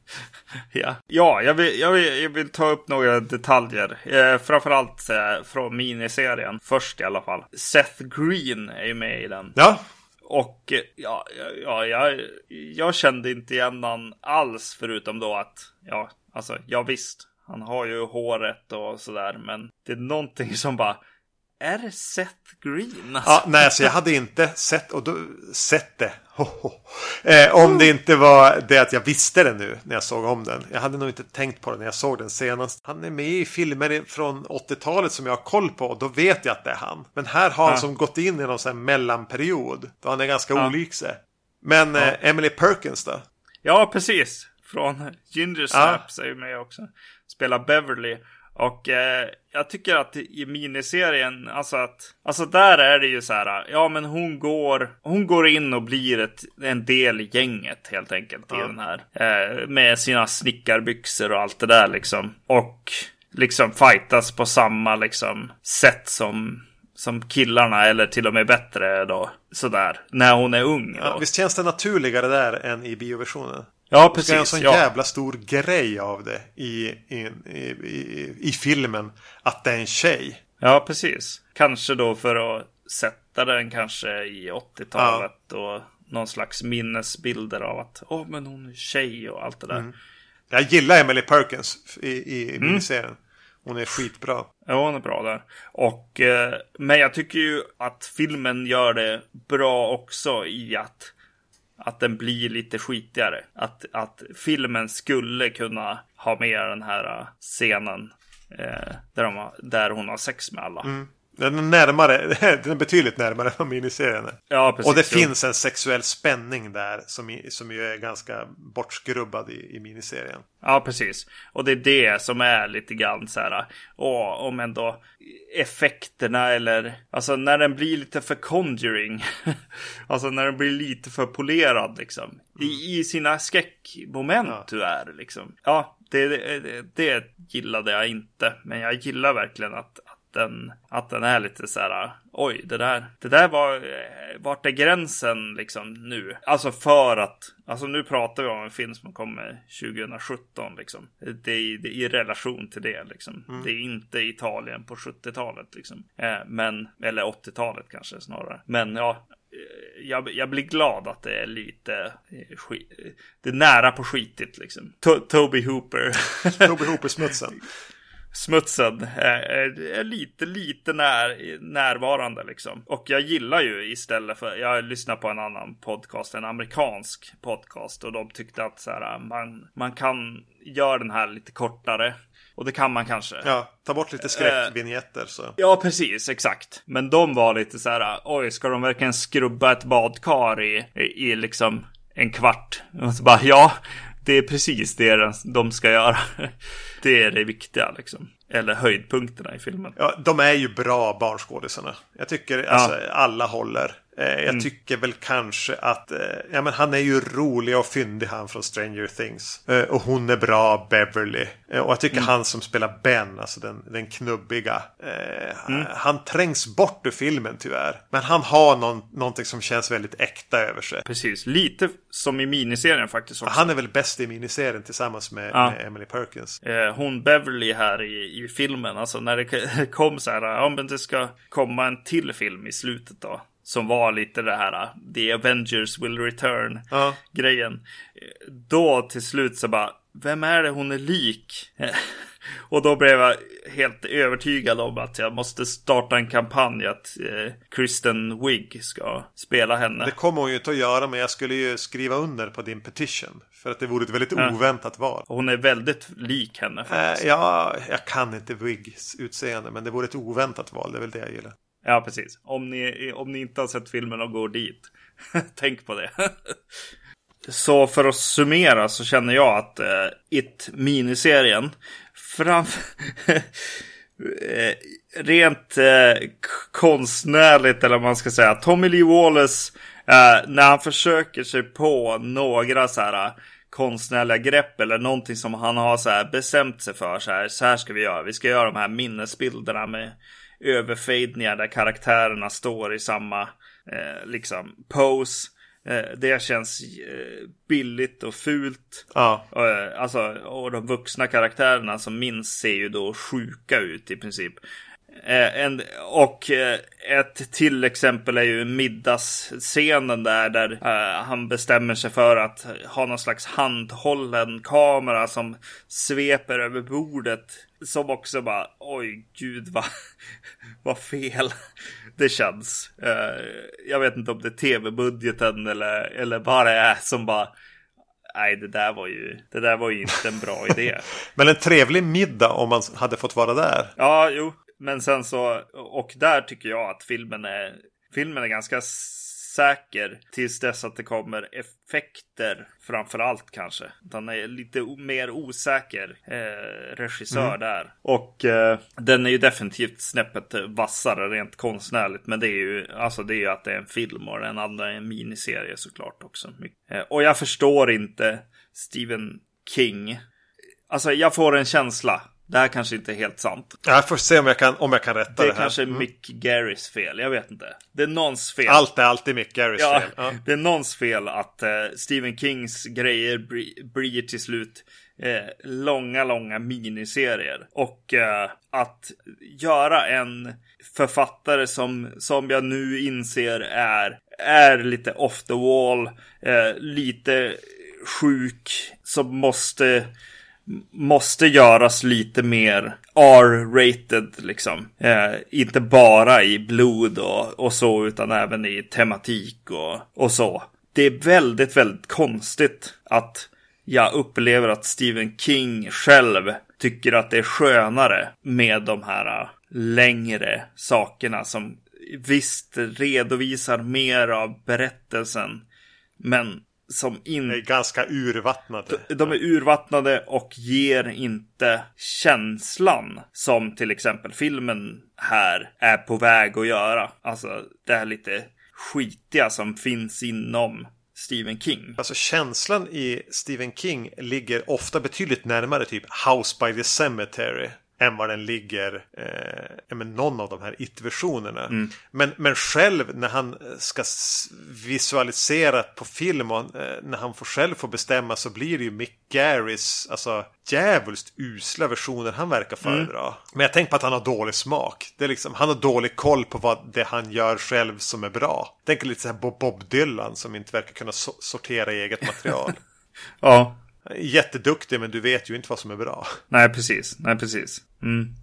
ja, ja jag, vill, jag, vill, jag vill ta upp några detaljer. Eh, framförallt eh, från miniserien. Först i alla fall. Seth Green är ju med i den. Ja. Och ja, ja jag, jag kände inte igen han alls förutom då att, ja, alltså, ja visst. Han har ju håret och sådär, men det är någonting som bara är det Seth Green? Alltså? Ja, nej, så jag hade inte sett, och då, sett det. Eh, om det inte var det att jag visste det nu när jag såg om den. Jag hade nog inte tänkt på det när jag såg den senast. Han är med i filmer från 80-talet som jag har koll på och då vet jag att det är han. Men här har han som gått in i någon sån här mellanperiod. Då han är ganska ja. olik sig. Men ja. eh, Emily Perkins då? Ja, precis. Från Ginger Snaps ja. är ju med också. Spelar Beverly. Och eh, jag tycker att i miniserien, alltså att, alltså där är det ju så här, ja men hon går, hon går in och blir ett, en del i gänget helt enkelt ja. i den här. Eh, med sina snickarbyxor och allt det där liksom. Och liksom fightas på samma liksom sätt som som killarna eller till och med bättre då. Sådär. När hon är ung. Ja, visst känns det naturligare där än i bioversionen? Ja, precis. Det är en sån ja. jävla stor grej av det i, i, i, i, filmen. Att det är en tjej. Ja, precis. Kanske då för att sätta den kanske i 80-talet. Ja. Och någon slags minnesbilder av att åh, oh, men hon är tjej och allt det där. Mm. Jag gillar Emily Perkins i, i mm. miniserien. Hon är skitbra. Ja, hon är bra där. Och, eh, men jag tycker ju att filmen gör det bra också i att att den blir lite skitigare. Att, att filmen skulle kunna ha med den här äh, scenen eh, där, de har, där hon har sex med alla. Mm. Den är närmare, den är betydligt närmare än miniserien. Ja, precis. Och det jo. finns en sexuell spänning där som, som ju är ganska bortskrubbad i, i miniserien. Ja, precis. Och det är det som är lite grann så här, åh, om ändå effekterna eller, alltså när den blir lite för conjuring. alltså när den blir lite för polerad liksom. Mm. I, I sina skräckmoment ja. tyvärr liksom. Ja, det, det, det gillade jag inte. Men jag gillar verkligen att, den, att den är lite så här, oj, det där, det där var, eh, vart är gränsen liksom nu? Alltså för att, alltså nu pratar vi om en film som kommer 2017 liksom. Det är, det är i relation till det liksom. Mm. Det är inte Italien på 70-talet liksom. Eh, men, eller 80-talet kanske snarare. Men ja, eh, jag, jag, blir glad att det är lite skit, det är nära på skitigt liksom. To Toby Hooper. Toby Hooper-smutsen. smutsen är, är, är, lite, lite när, närvarande liksom. Och jag gillar ju istället för, jag lyssnar på en annan podcast, en amerikansk podcast och de tyckte att så här, man, man kan göra den här lite kortare. Och det kan man kanske. Ja, ta bort lite skräckvinjetter så. Ja, precis, exakt. Men de var lite så här, oj, ska de verkligen skrubba ett badkar i, i, i liksom en kvart? Och så bara, ja, det är precis det de ska göra. Det är det viktiga liksom. Eller höjdpunkterna i filmen. Ja, de är ju bra barnskådisarna. Jag tycker ja. alltså, alla håller. Eh, jag mm. tycker väl kanske att eh, ja, men han är ju rolig och fyndig han från Stranger Things. Eh, och hon är bra, Beverly. och jag tycker mm. han som spelar Ben, alltså den, den knubbiga. Mm. Han trängs bort ur filmen tyvärr. Men han har någon, någonting som känns väldigt äkta över sig. Precis, lite som i miniserien faktiskt också. Han är väl bäst i miniserien tillsammans med, ja. med Emily Perkins. hon Beverly här i, i filmen, alltså när det kom så här, ja men det ska komma en till film i slutet då. Som var lite det här The Avengers will return ja. grejen. Då till slut så bara, vem är det hon är lik? Och då blev jag helt övertygad om att jag måste starta en kampanj att eh, Kristen Wiig ska spela henne. Det kommer hon ju inte att göra, men jag skulle ju skriva under på din petition. För att det vore ett väldigt ja. oväntat val. hon är väldigt lik henne faktiskt. Äh, ja, jag kan inte Wiggs utseende, men det vore ett oväntat val. Det är väl det jag gillar. Ja, precis. Om ni, om ni inte har sett filmen och går dit, tänk på det. så för att summera så känner jag att uh, It miniserien framför eh, rent uh, konstnärligt eller vad man ska säga. Tommy Lee Wallace uh, när han försöker sig på några så här konstnärliga grepp eller någonting som han har så här bestämt sig för. Så här, så här ska vi göra. Vi ska göra de här minnesbilderna med överfejdningar där karaktärerna står i samma eh, liksom pose. Eh, det känns eh, billigt och fult. Ja. Eh, alltså, och de vuxna karaktärerna som minns ser ju då sjuka ut i princip. Eh, en, och eh, ett till exempel är ju middagsscenen där, där uh, han bestämmer sig för att ha någon slags handhållen kamera som sveper över bordet. Som också bara, oj gud vad, vad fel det känns. Jag vet inte om det är tv-budgeten eller, eller vad det är som bara nej, det där var ju, det där var ju inte en bra idé. Men en trevlig middag om man hade fått vara där. Ja, jo, men sen så, och där tycker jag att filmen är, filmen är ganska säker tills dess att det kommer effekter framför allt kanske. Den är lite mer osäker eh, regissör mm. där. Och eh, den är ju definitivt snäppet vassare rent konstnärligt. Men det är ju alltså det är ju att det är en film och den andra är en miniserie såklart också. Eh, och jag förstår inte Stephen King. Alltså jag får en känsla det här kanske inte är helt sant. Jag får se om jag kan, om jag kan rätta det, det här. Det kanske är mm. Mick Garris fel. Jag vet inte. Det är någons fel. Allt är alltid Mick Garris ja, fel. Ja. Det är någons fel att uh, Stephen Kings grejer blir till slut uh, långa, långa miniserier. Och uh, att göra en författare som, som jag nu inser är, är lite off the wall, lite sjuk, som måste måste göras lite mer R-rated liksom. Eh, inte bara i blod och, och så utan även i tematik och, och så. Det är väldigt, väldigt konstigt att jag upplever att Stephen King själv tycker att det är skönare med de här eh, längre sakerna som visst redovisar mer av berättelsen. Men som inte... Är ganska urvattnade. De är urvattnade och ger inte känslan som till exempel filmen här är på väg att göra. Alltså det här lite skitiga som finns inom Stephen King. Alltså känslan i Stephen King ligger ofta betydligt närmare typ House by the Cemetery än vad den ligger eh, med någon av de här it-versionerna. Mm. Men, men själv när han ska visualisera på film och eh, när han får själv få bestämma så blir det ju Mick Garris, alltså djävulskt usla versioner han verkar mm. föredra. Mm. Men jag tänker på att han har dålig smak. Det är liksom, han har dålig koll på vad det han gör själv som är bra. Tänker lite så här på Bob Dylan som inte verkar kunna so sortera eget material. ja. Jätteduktig men du vet ju inte vad som är bra. Nej, precis. Nej, precis. Mm.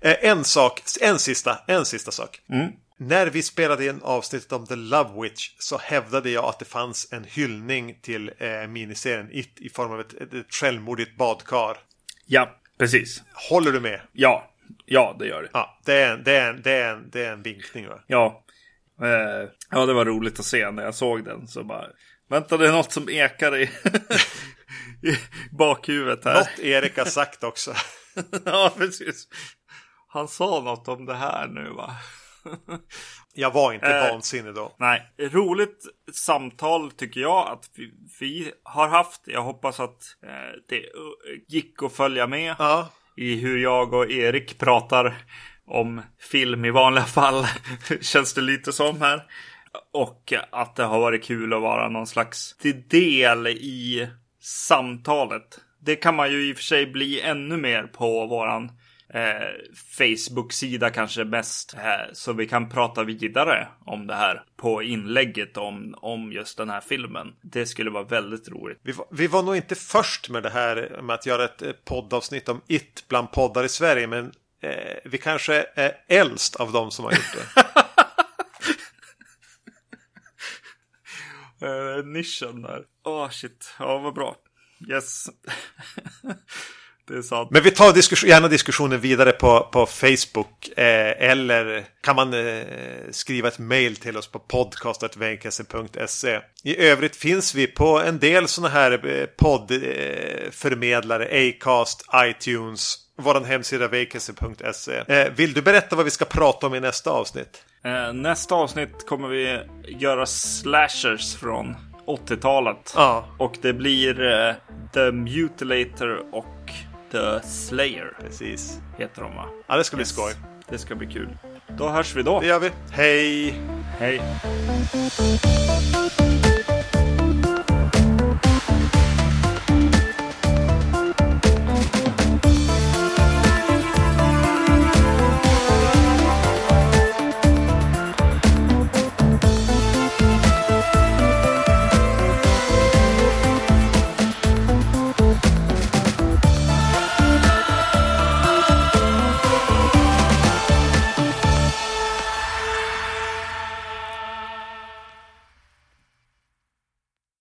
Eh, en sak, en sista, en sista sak. Mm. När vi spelade in avsnittet om The Love Witch så hävdade jag att det fanns en hyllning till eh, miniserien It i form av ett, ett, ett självmordigt badkar. Ja, precis. Håller du med? Ja, ja det gör det. Ja, det är en, det är en, det är en, det är en vinkning va? Ja. Eh, ja, det var roligt att se när jag såg den. Så bara, vänta det är något som ekar i, i bakhuvudet här. Något Erik har sagt också. ja, precis. Han sa något om det här nu va? Jag var inte Eh. vansinnig då. Nej, roligt samtal tycker jag att vi, vi har haft. Jag hoppas att eh, det eh, gick att följa med Ja, i hur jag och Erik pratar om film i vanliga fall. Känns det lite som här. Och att det har varit kul att vara någon slags del i samtalet. Det kan man ju i och för sig bli ännu mer på våran eh, Facebook-sida kanske mest. Eh, så vi kan prata vidare om det här på inlägget om, om just den här filmen. Det skulle vara väldigt roligt. vi var, vi var nog inte först med det här med att göra ett poddavsnitt om It bland poddar i Sverige. Men eh, vi kanske är äldst av de som har gjort det. eh, nischen där. Åh oh, shit, ja vad bra. Yes. det är sant. Men vi tar diskus gärna diskussionen vidare på, på Facebook. Eh, eller kan man eh, skriva ett mail till oss på podcast.venkese.se. I övrigt finns vi på en del sådana här eh, poddförmedlare. Acast, iTunes, vår hemsida vacancy.se. Eh, vill du berätta vad vi ska prata om i nästa avsnitt? Eh, nästa avsnitt kommer vi göra slashers från 80-talet. Ja, Och det blir eh, The Mutilator och The Slayer. precis. Heter de va? Ja, det ska bli Yes. skoj. Det ska bli kul. Då hörs vi då. Det gör vi. Hej! Hej.